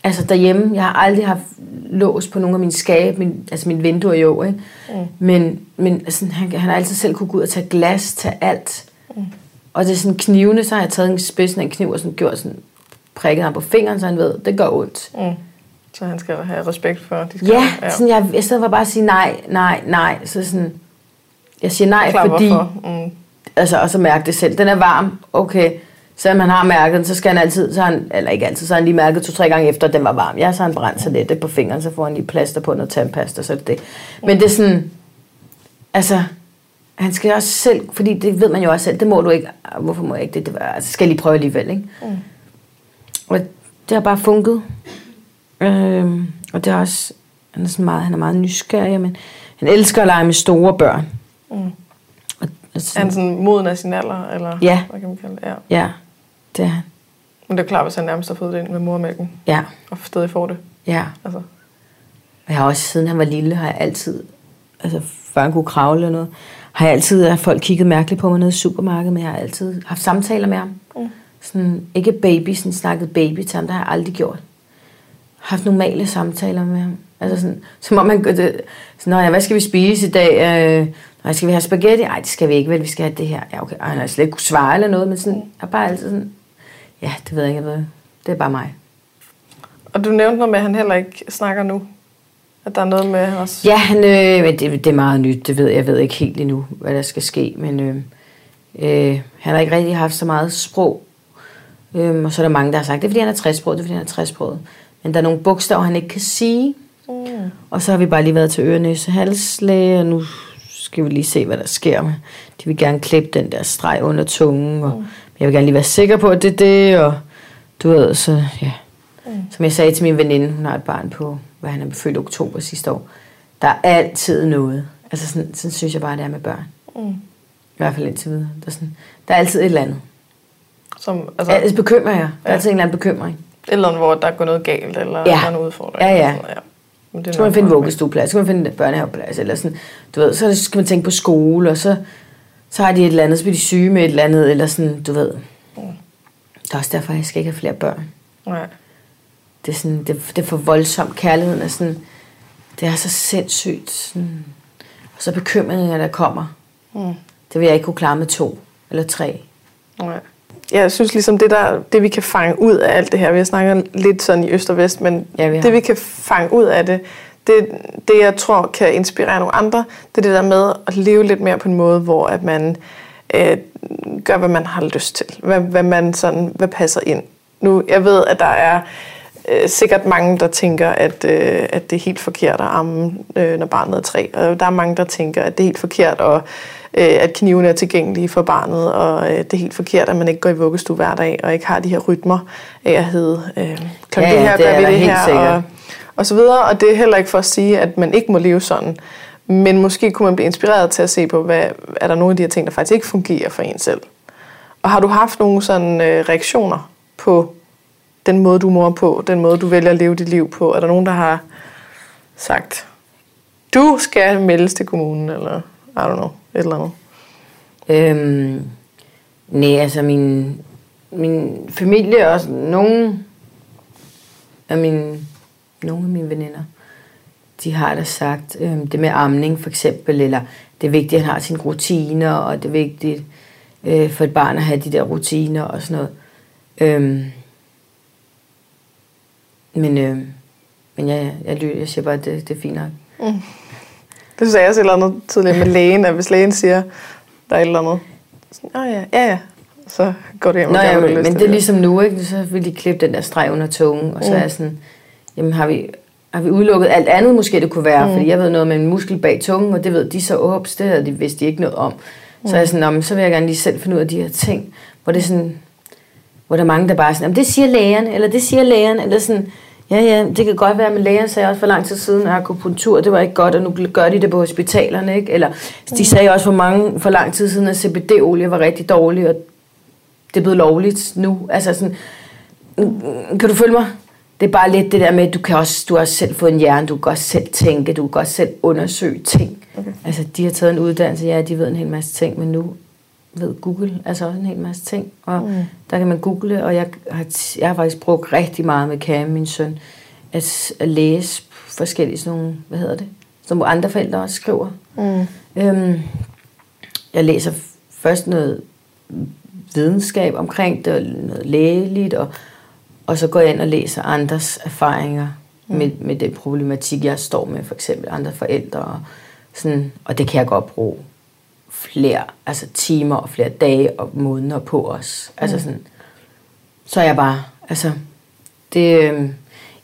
altså derhjemme, jeg har aldrig haft lås på nogle af mine skab, min, altså mine vinduer jo, ikke? Mm. Men, men altså, han, han har altid selv kunne gå ud og tage glas, tage alt. Og det er sådan knivene, så har jeg taget en spidsen af en kniv og sådan gjort sådan, prikket ham på fingeren, så han ved, det gør ondt. Mm. Så han skal have respekt for de Ja, ja. Sådan, jeg, i stedet for bare at sige nej, nej, nej, så sådan, jeg siger nej, Klar, fordi, hvorfor? Mm. altså, og så mærke det selv. Den er varm, okay. Selvom han har mærket den, så skal han altid, så han, eller ikke altid, så han lige mærket to-tre gange efter, at den var varm. Ja, så han brændt sig lidt på fingeren, så får han lige plaster på noget tandpasta, så er det det. Men det er sådan, altså, han skal også selv, fordi det ved man jo også selv, det må du ikke, Ah, hvorfor må jeg ikke det, det var, altså, skal jeg lige prøve alligevel, ikke? Mm. Og det har bare funket. Øhm, og det er også, han er, sådan meget, han er meget nysgerrig, men han elsker at lege med store børn. Mm. Og, altså, Er han sådan moden af sin alder? Eller Ja. Hvad kan man kalde det? Ja. Ja, det er han. Men det er klart, hvis han nærmest har fået det ind med mormælken, Ja, og stadig får det. ja. Altså. Og jeg har også, siden han var lille, har jeg altid, altså før han kunne kravle eller noget, har jeg altid, at folk kigget mærkeligt på mig nede i supermarkedet, men jeg har altid haft samtaler med ham. Mm. Sådan, ikke baby, sådan snakket baby til ham, det har jeg aldrig gjort. Haft normale samtaler med ham. Altså sådan, som om man gør det, sådan, ja, hvad skal vi spise i dag? Øh, skal vi have spaghetti? Nej, det skal vi ikke, vel, vi skal have det her. Ja, okay. Ej, han har slet ikke kunne svare eller noget, men sådan, jeg har bare altid sådan, ja, det ved jeg ikke, jeg ved. Det er bare mig. Og du nævnte noget med, at han heller ikke snakker nu. At der er noget med også... Ja, han, øh, det, det er meget nyt. Det ved jeg, ved ikke helt endnu, hvad der skal ske. Men øh, øh, han har ikke rigtig haft så meget sprog. Øh, og så er der mange, der har sagt, det er fordi han er 60 sprog, det er fordi han er 60 sprog. Men der er nogle bogstaver, han ikke kan sige. Mm. Og så har vi bare lige været til ørenæse halslæge, og nu skal vi lige se, hvad der sker med. De vil gerne klippe den der streg under tungen, og Mm. jeg vil gerne lige være sikker på, at det er det, og du ved, så ja. Mm. Som jeg sagde til min veninde, hun har et barn på, hvad han er født i oktober sidste år. Der er altid noget. Altså sådan, sådan synes jeg bare, det er med børn. Mm. I hvert fald indtil videre. Der er, sådan, der er altid et eller andet. Som, Altså, altså, ja, bekymrer jeg. Der er Ja. altid en eller anden bekymring. et eller andet, hvor der går noget galt, eller Ja. der er nogle udfordringer. Ja, ja. sådan noget, Men det Så skal man finde vuggestueplads, så skal man finde børnehaveplads, eller sådan, du ved, så skal man tænke på skole, og så, så har de et eller andet, så bliver de syge med et eller andet, eller sådan, du ved. Mm. Det er også derfor, jeg skal ikke have flere børn. Nej. Det er, sådan, det, det er for voldsomt. Kærligheden er sådan, det er så sindssygt. Sådan. Og så bekymringer, der kommer. Mm. Det vil jeg ikke kunne klare med to eller tre. Nej. Ja, jeg synes ligesom, det, der, det vi kan fange ud af alt det her, vi har snakket lidt sådan i øst og vest, men Ja, vi har. det vi kan fange ud af det, det, det jeg tror kan inspirere nogle andre, det er det der med at leve lidt mere på en måde, hvor at man øh, gør, hvad man har lyst til. Hvad, hvad, man sådan, hvad passer ind. Nu, jeg ved, at der er øh, sikkert mange, der tænker, at, øh, at det er helt forkert at amme, øh, når barnet er tre. Og der er mange, der tænker, at det er helt forkert, at, øh, at knivene er tilgængelige for barnet, og øh, det er helt forkert, at man ikke går i vuggestue hver dag, og ikke har de her rytmer af at hedde, øh, klokken Ja, det her det gør vi det helt her, sikkert. og, og så videre. Og det er heller ikke for at sige, at man ikke må leve sådan. Men måske kunne man blive inspireret til at se på, hvad er der nogle af de her ting, der faktisk ikke fungerer for en selv. Og har du haft nogle sådan øh, reaktioner på den måde, du mor på, den måde, du vælger at leve dit liv på? Er der nogen, der har sagt, du skal meldes til kommunen, eller I don't know, et eller andet? Øhm, nej, altså min, min familie og nogen nogle af mine, nogle af mine veninder, de har da sagt, øhm, det med amning for eksempel, eller det er vigtigt, at han har sine rutiner, og det er vigtigt øh, for et barn at have de der rutiner og sådan noget. Øhm, men, øh, men ja, jeg, jeg, jeg siger bare, at det, det er fint nok. Mm. Det sagde jeg også et eller andet tidligere med lægen, at hvis lægen siger, der er et eller andet, oh, ja, ja, ja, så går det hjem Nå, ja, men, men det er ligesom nu, ikke? så vil de klippe den der streg under tungen, og så mm. er sådan, jamen har vi, har vi udelukket alt andet måske det kunne være, mm. fordi jeg ved noget med en muskel bag tungen, og det ved de så, ups, det havde de vidste de ikke noget om. Mm. Så er jeg sådan, så vil jeg gerne lige selv finde ud af de her ting, hvor det er sådan, hvor der er mange, der bare er sådan, det siger lægeren, eller det siger lægeren, eller sådan, Ja, ja, det kan godt være, men lægen sagde også for lang tid siden, at akupunktur, det var ikke godt, og nu gør de det på hospitalerne, ikke? Eller de mm. sagde også for, mange, for lang tid siden, at CBD-olie var rigtig dårlig, og det er blevet lovligt nu. Altså sådan, kan du følge mig? Det er bare lidt det der med, at du kan også, du har også selv fået en hjerne, du kan også selv tænke, du kan også selv undersøge ting. Okay. Altså, de har taget en uddannelse, ja, de ved en hel masse ting, men nu ved Google altså også en hel masse ting. Og mm. der kan man google, og jeg har, jeg har faktisk brugt rigtig meget med Cam, min søn, at, at læse forskellige sådan nogle, hvad hedder det, som andre forældre også skriver. Mm. Øhm, jeg læser først noget videnskab omkring det, noget lægeligt, og, og så går jeg ind og læser andres erfaringer mm. med, med den problematik, jeg står med, for eksempel andre forældre. Og, sådan, og det kan jeg godt bruge flere altså timer og flere dage og måneder på os. Altså mm. sådan, så er jeg bare, altså, det, øh,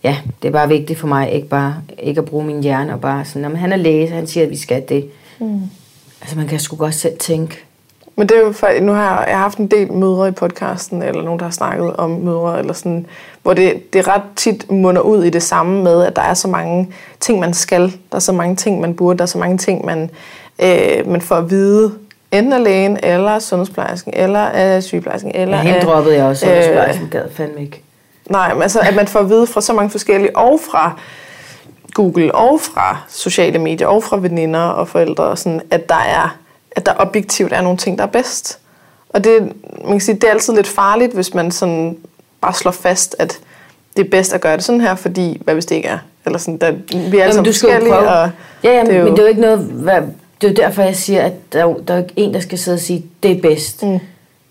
ja, det er bare vigtigt for mig, ikke bare ikke at bruge min hjerne og bare sådan, han er læge, han siger, at vi skal det. Mm. Altså, man kan sgu godt selv tænke. Men det er jo for, nu har jeg, jeg har haft en del mødre i podcasten, eller nogen, der har snakket om mødre, eller sådan, hvor det, det ret tit munder ud i det samme med, at der er så mange ting, man skal, der er så mange ting, man burde, der er så mange ting, man øh, man får at vide, enten af lægen, eller sundhedsplejersken, eller af sygeplejersken. Eller ja, hende droppede jeg også, sundhedsplejersken øh, gad fandme ikke. Nej, men altså, at man får at vide fra så mange forskellige, og fra Google, og fra sociale medier, og fra veninder og forældre, og sådan, at der er at der objektivt er nogle ting, der er bedst. Og det, man kan sige, det er altid lidt farligt, hvis man sådan bare slår fast, at det er bedst at gøre det sådan her, fordi hvad hvis det ikke er? Eller sådan, der, vi er alle sammen forskellige. Og ja, ja, det er jo, men det er jo ikke noget, hvad, det er jo derfor, jeg siger, at der, der er en, der skal sidde og sige, det er bedst. Mm.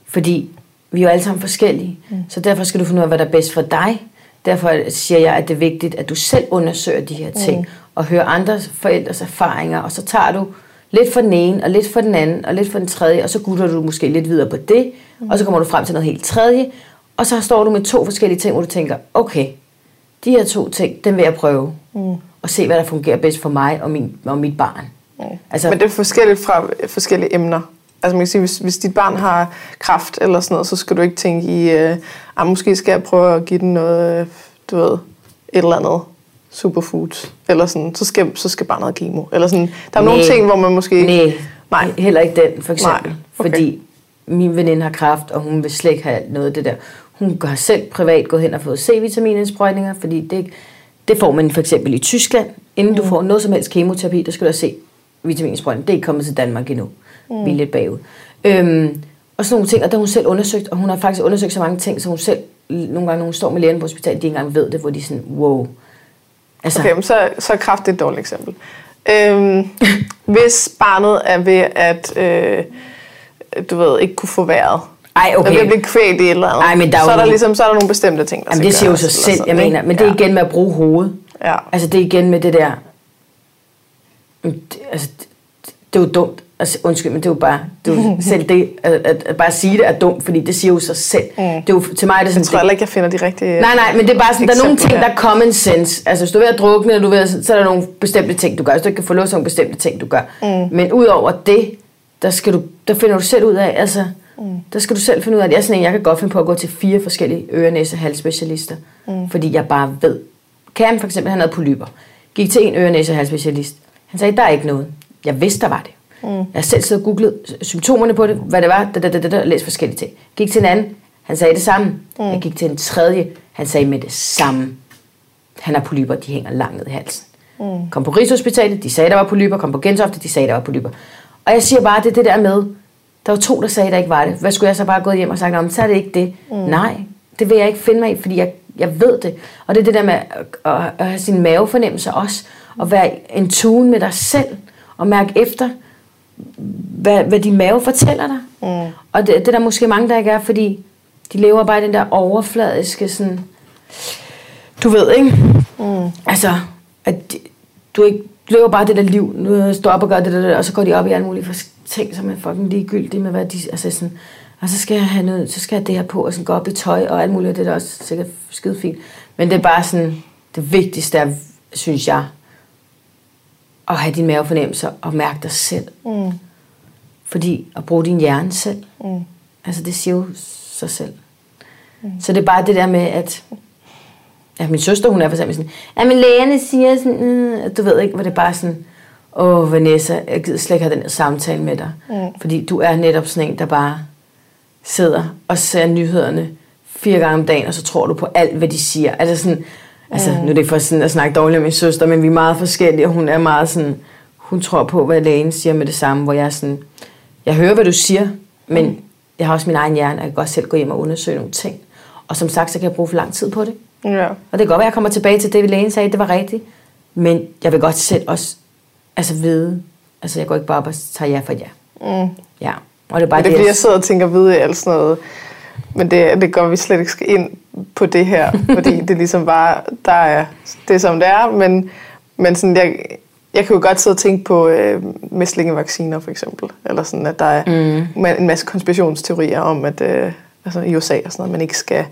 Fordi vi er jo alle sammen forskellige. Mm. Så derfor skal du finde ud af, hvad der er bedst for dig. Derfor siger jeg, at det er vigtigt, at du selv undersøger de her ting. Mm. Og hører andre forældres erfaringer. Og så tager du lidt for den ene, og lidt for den anden, og lidt for den tredje. Og så gutter du måske lidt videre på det. Mm. Og så kommer du frem til noget helt tredje. Og så står du med to forskellige ting, hvor du tænker, okay, de her to ting, den vil jeg prøve. Mm. Og se, hvad der fungerer bedst for mig og, min, og mit barn. Altså, Men det er forskelligt fra forskellige emner. Altså man kan sige, hvis, hvis dit barn har kraft eller sådan noget, så skal du ikke tænke i, øh, ah, måske skal jeg prøve at give den noget, du ved, et eller andet superfood, eller sådan, så skal, så skal barnet have kemo. Eller sådan. Der er nej, nogle ting, hvor man måske... Nej, nej, heller ikke den, for eksempel. Nej, okay. Fordi min veninde har kraft, og hun vil slet ikke have noget af det der. Hun har selv privat gået hen og fået C-vitaminindsprøjtninger, fordi det, det får man for eksempel i Tyskland. Inden mm. du får noget som helst kemoterapi, der skal du se vitaminsprøjten. Det er ikke kommet til Danmark endnu. Mm. Vi er lidt bagud. Øhm, og sådan nogle ting, og der har hun selv undersøgt, og hun har faktisk undersøgt så mange ting, så hun selv, nogle gange, når hun står med lægen på hospitalet, de ikke engang ved det, hvor de er sådan, wow. Altså. Okay, men så, så er kraft et dårligt eksempel. Øhm, hvis barnet er ved at, øh, du ved, ikke kunne få vejret, ej, okay. Der bliver kvælt i eller andet. Ej, men der så, er der ligesom, så er der nogle bestemte ting, der Jamen, det siger jo sig selv, jeg mener. Men det er igen med at bruge hovedet. Ja. Altså det er igen med det der, altså, det, det er jo dumt. Altså, undskyld, men det er jo bare, det er jo selv det, at, at, at, bare sige det er dumt, fordi det siger jo sig selv. Mm. Det er jo, til mig er det sådan... Jeg tror heller ikke, jeg finder de rigtige Nej, nej, men det er bare sådan, der er nogle ting, der er common sense. Altså, hvis du er ved at drukne, du ved, så er der nogle bestemte ting, du gør. Hvis du ikke kan få lov til nogle bestemte ting, du gør. Mm. Men udover det, der, skal du, der finder du selv ud af, altså, mm. der skal du selv finde ud af, at jeg er sådan en, jeg kan godt finde på at gå til fire forskellige øre, næse, halsspecialister. Mm. Fordi jeg bare ved, Cam for eksempel, han havde polyper. Gik til en øre, næse og halsspecialist. Han sagde, der er ikke noget. Jeg vidste, der var det. Mm. Jeg selv siddet og googlet symptomerne på det, hvad det var, da, da, da, da, da, læst forskellige ting. Gik til en anden, han sagde det samme. Mm. Jeg gik til en tredje, han sagde med det samme. Han har polyper, de hænger langt ned i halsen. Mm. Kom på Rigshospitalet, de sagde, der var polyper. Kom på Gentofte, de sagde, der var polyper. Og jeg siger bare, det er det der med, der var to, der sagde, der ikke var det. Hvad skulle jeg så bare gå hjem og sagt, om så er det ikke det. Mm. Nej, det vil jeg ikke finde mig i, fordi jeg, jeg ved det. Og det er det der med at, at, at have sin mavefornemmelse også, og være en tune med dig selv, og mærke efter, hvad, hvad din mave fortæller dig. Mm. Og det, det er der måske mange, der ikke er, fordi de lever bare i den der overfladiske sådan... Du ved, ikke? Mm. Altså, at du ikke du lever bare det der liv, nu står op og gør det der, og så går de op i alle mulige ting, som er fucking ligegyldige med, hvad de, altså sådan, og så skal jeg have noget, så skal jeg det her på, og sådan gå op i tøj og alt muligt, og det er da også sikkert skide fint. Men det er bare sådan, det vigtigste er, synes jeg, at have din mavefornemmelse og mærke dig selv. Mm. Fordi at bruge din hjerne selv, mm. altså det siger jo sig selv. Mm. Så det er bare det der med, at ja, min søster, hun er for eksempel sådan, ja, men lægerne siger sådan, øh, du ved ikke, hvor det er bare sådan, åh, Vanessa, jeg gider slet ikke have den her samtale med dig. Mm. Fordi du er netop sådan en, der bare sidder og ser nyhederne fire gange om dagen, og så tror du på alt, hvad de siger. Altså sådan, altså, nu er det for sådan at snakke dårligt om min søster, men vi er meget forskellige, og hun er meget sådan, hun tror på, hvad lægen siger med det samme, hvor jeg er sådan, jeg hører, hvad du siger, men mm. jeg har også min egen hjerne, og jeg kan godt selv gå hjem og undersøge nogle ting. Og som sagt, så kan jeg bruge for lang tid på det. Ja. Og det kan godt være, at jeg kommer tilbage til det, lægen sagde, det var rigtigt. Men jeg vil godt selv også altså vide, altså jeg går ikke bare op og tager ja for ja. Mm. Ja. Og det er bare men det, er, fordi jeg sidder og tænker videre alt sådan noget. Men det, det går vi slet ikke skal ind på det her, fordi det ligesom bare, der er det som det er, men, men sådan, jeg, jeg kan jo godt sidde og tænke på øh, mæslingevacciner for eksempel, eller sådan, at der er mm. en masse konspirationsteorier om, at øh, altså i USA og sådan noget, man ikke skal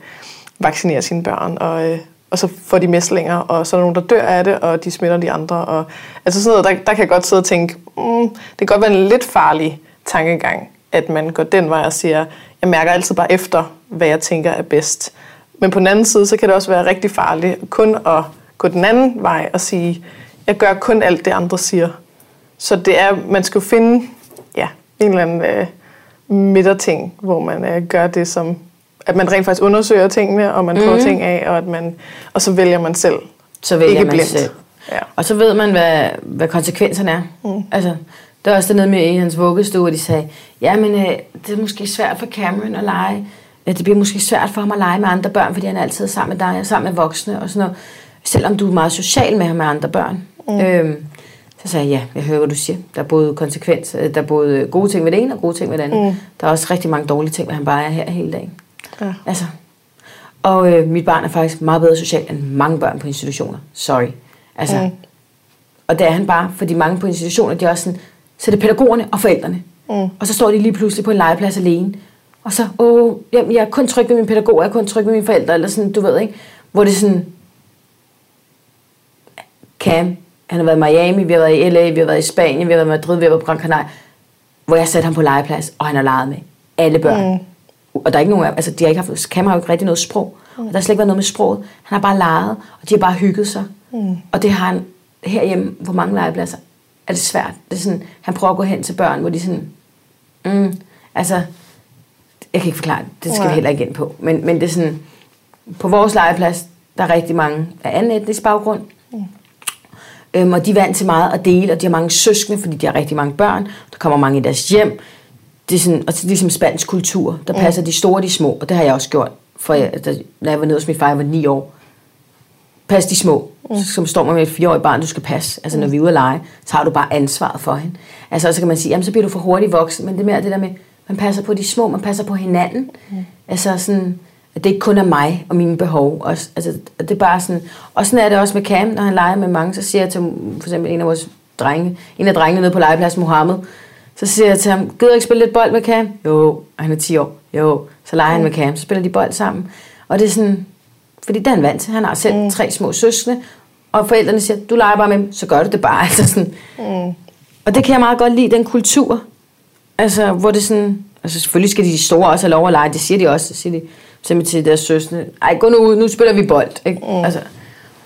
vaccinere sine børn, og, øh, og så får de mæslinger, og så er der nogen, der dør af det, og de smitter de andre. Og, altså sådan noget, der, der kan jeg godt sidde og tænke, mm, det kan godt være en lidt farlig tankegang, at man går den vej og siger, jeg mærker altid bare efter, hvad jeg tænker er bedst. Men på den anden side, så kan det også være rigtig farligt kun at gå den anden vej og sige, jeg gør kun alt det, andre siger. Så det er, man skal jo finde ja, en eller anden øh, midterting, hvor man øh, gør det, som at man rent faktisk undersøger tingene, og man prøver mm. ting af, og, at man, og så vælger man selv. Så vælger ikke man blindt. selv. Ja. Og så ved man, hvad, hvad konsekvenserne er. Mm. Altså, der er også dernede med i hans vuggestue, hvor de sagde, ja, men øh, det er måske svært for Cameron at lege. Det bliver måske svært for ham at lege med andre børn, fordi han er altid sammen med dig og sammen med voksne og sådan noget. Selvom du er meget social med ham med andre børn. Mm. Øhm, så sagde jeg, ja, jeg hører, hvad du siger. Der er både konsekvens, øh, der er både gode ting ved det ene og gode ting ved det andet. Mm. Der er også rigtig mange dårlige ting, at han bare er her hele dagen. Ja. Altså. Og øh, mit barn er faktisk meget bedre socialt end mange børn på institutioner. Sorry. Altså. Mm. Og det er han bare, fordi mange på institutioner, de er også sådan, så det er pædagogerne og forældrene. Mm. Og så står de lige pludselig på en legeplads alene. Og så, åh, jamen, jeg er kun tryg ved min pædagog, jeg er kun tryg ved mine forældre, eller sådan, du ved ikke. Hvor det er sådan, Cam, han har været i Miami, vi har været i LA, vi har været i Spanien, vi har været i Madrid, vi har været på Gran Canaria, hvor jeg satte ham på legeplads, og han har leget med alle børn. Mm og der er ikke nogen, altså de har ikke haft, Cam har jo ikke rigtig noget sprog, mm. og der har slet ikke været noget med sproget. Han har bare leget, og de har bare hygget sig. Mm. Og det har han herhjemme på mange legepladser, er det svært. Det er sådan, han prøver at gå hen til børn, hvor de sådan, mm, altså, jeg kan ikke forklare det, det skal ja. vi heller ikke ind på, men, men det er sådan, på vores legeplads, der er rigtig mange af anden etnisk baggrund, mm. øhm, og de er vant til meget at dele, og de har mange søskende, fordi de har rigtig mange børn, der kommer mange i deres hjem, det er sådan, og det er ligesom spansk kultur, der passer mm. de store og de små, og det har jeg også gjort, for jeg, da, da jeg var nede hos min far, jeg var ni år. Pas de små, mm. som står med et fireårigt barn, du skal passe. Altså når vi er ude at lege, så har du bare ansvaret for hende. Altså så kan man sige, jamen så bliver du for hurtigt voksen, men det er mere det der med, man passer på de små, man passer på hinanden. Mm. Altså sådan, at det ikke kun er mig og mine behov. Og, altså, det er bare sådan, og sådan er det også med Cam, når han leger med mange, så siger jeg til for eksempel en af vores drenge, en af drengene nede på legepladsen, Mohammed, så siger jeg til ham, gider ikke spille lidt bold med Cam? Jo, og han er 10 år. Jo, så leger han med Cam, så spiller de bold sammen. Og det er sådan, fordi det er han vant til. Han har selv mm. tre små søskende, og forældrene siger, du leger bare med dem, så gør du det bare. Altså sådan. Mm. Og det kan jeg meget godt lide, den kultur. Altså, hvor det sådan, altså selvfølgelig skal de store også have lov at lege, det siger de også, det siger de simpelthen til deres søskende, ej, gå nu ud, nu spiller vi bold. Ikke? Mm. Altså,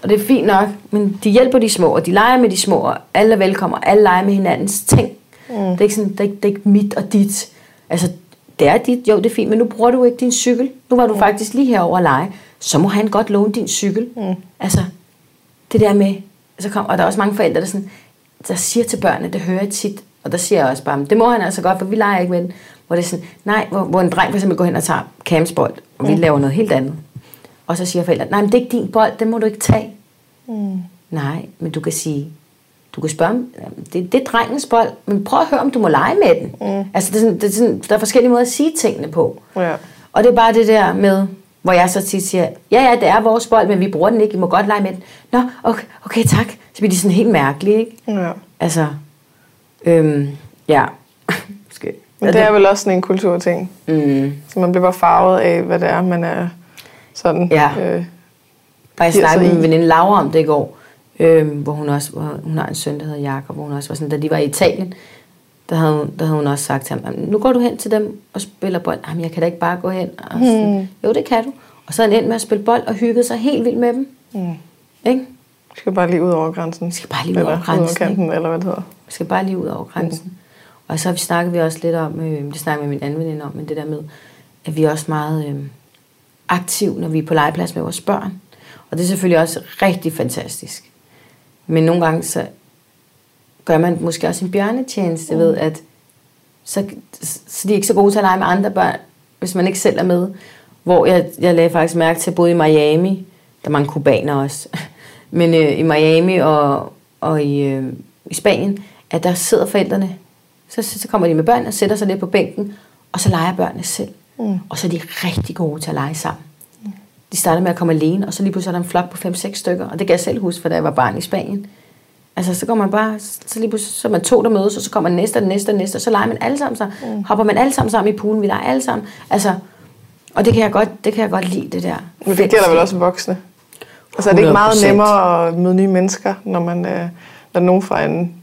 Og det er fint nok, men de hjælper de små, og de leger med de små, og alle er velkomne, og alle leger med hinandens ting. Mm. Det, er ikke sådan, det, er ikke, det er ikke mit og dit. Altså, det er dit, jo det er fint, men nu bruger du ikke din cykel. Nu var du mm. faktisk lige herover at lege. Så må han godt låne din cykel. Mm. Altså, det der med, så kom, og der er også mange forældre, der, sådan, der siger til børnene, det hører jeg tit, og der siger jeg også bare, det må han altså godt, for vi leger ikke med den. Hvor det er sådan, nej, hvor, hvor en dreng for eksempel går hen og tager campsbold, og vi mm. laver noget helt andet. Og så siger forældrene, nej, men det er ikke din bold, den må du ikke tage. Mm. Nej, men du kan sige, du kan spørge, det, det er drengens bold, men prøv at høre, om du må lege med den. Mm. Altså, det er sådan, det er sådan, der er forskellige måder at sige tingene på. Ja. Og det er bare det der med, hvor jeg så tit siger, ja, ja, det er vores bold, men vi bruger den ikke, vi må godt lege med den. Nå, okay, okay tak. Så bliver de sådan helt mærkelige, ikke? Ja. Altså, øhm, ja. Men det er vel også sådan en kulturting. Mm. Så man bliver bare farvet af, hvad det er, man er sådan... Ja. Øh, og jeg snakkede med min veninde Laura om det i går, øh, hvor hun også, hvor hun har en søn, der hedder Jakob, hvor hun også var sådan, da de var i Italien, der havde, hun, der havde hun også sagt til ham, nu går du hen til dem og spiller bold. Jamen, jeg kan da ikke bare gå hen. Og sådan, hmm. Jo, det kan du. Og så er han endt med at spille bold og hygget sig helt vildt med dem. Hmm. Ikke? Vi skal bare lige ud over grænsen. Vi skal bare lige ud over grænsen. Ud over kanten, eller hvad det hedder. Vi skal bare lige ud over grænsen. Hmm. Og så snakker vi også lidt om, øh, det snakker med min anden veninde om, men det der med, at vi er også meget øh, aktive, når vi er på legeplads med vores børn. Og det er selvfølgelig også rigtig fantastisk. Men nogle gange så gør man måske også en bjørnetjeneste mm. ved, at så, så de er ikke så gode til at lege med andre børn, hvis man ikke selv er med. Hvor jeg, jeg lagde faktisk mærke til, både i Miami, der er mange kubaner også, men øh, i Miami og, og i, øh, i Spanien, at der sidder forældrene, så, så kommer de med børn og sætter sig lidt på bænken, og så leger børnene selv. Mm. Og så er de rigtig gode til at lege sammen. De starter med at komme alene, og så lige pludselig er der en flok på 5-6 stykker. Og det kan jeg selv huske, for da jeg var barn i Spanien. Altså, så går man bare, så lige pludselig, så er man to, der mødes, og så kommer næste, og næste, og næste, og så leger man alle sammen så mm. hopper man alle sammen sammen i poolen, vi leger alle sammen. Altså, og det kan jeg godt, det kan jeg godt lide, det der. Men det gælder vel også voksne? Altså, er det ikke meget nemmere at møde nye mennesker, når man øh, når nogen fra en,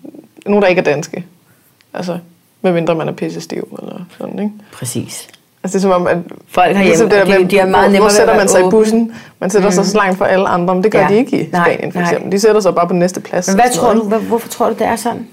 nogen, der ikke er danske? Altså, medmindre man er pisse stiv eller sådan, ikke? Præcis. Altså det er som om, at folk har ligesom det der de, de er meget hvor, hvor sætter man sig åben. i bussen? Man sætter mm. sig så langt for alle andre, men det gør ja. de ikke i nej, Spanien for eksempel. De sætter sig bare på næste plads. Men hvad tror du, hvad, hvorfor tror du, det er sådan?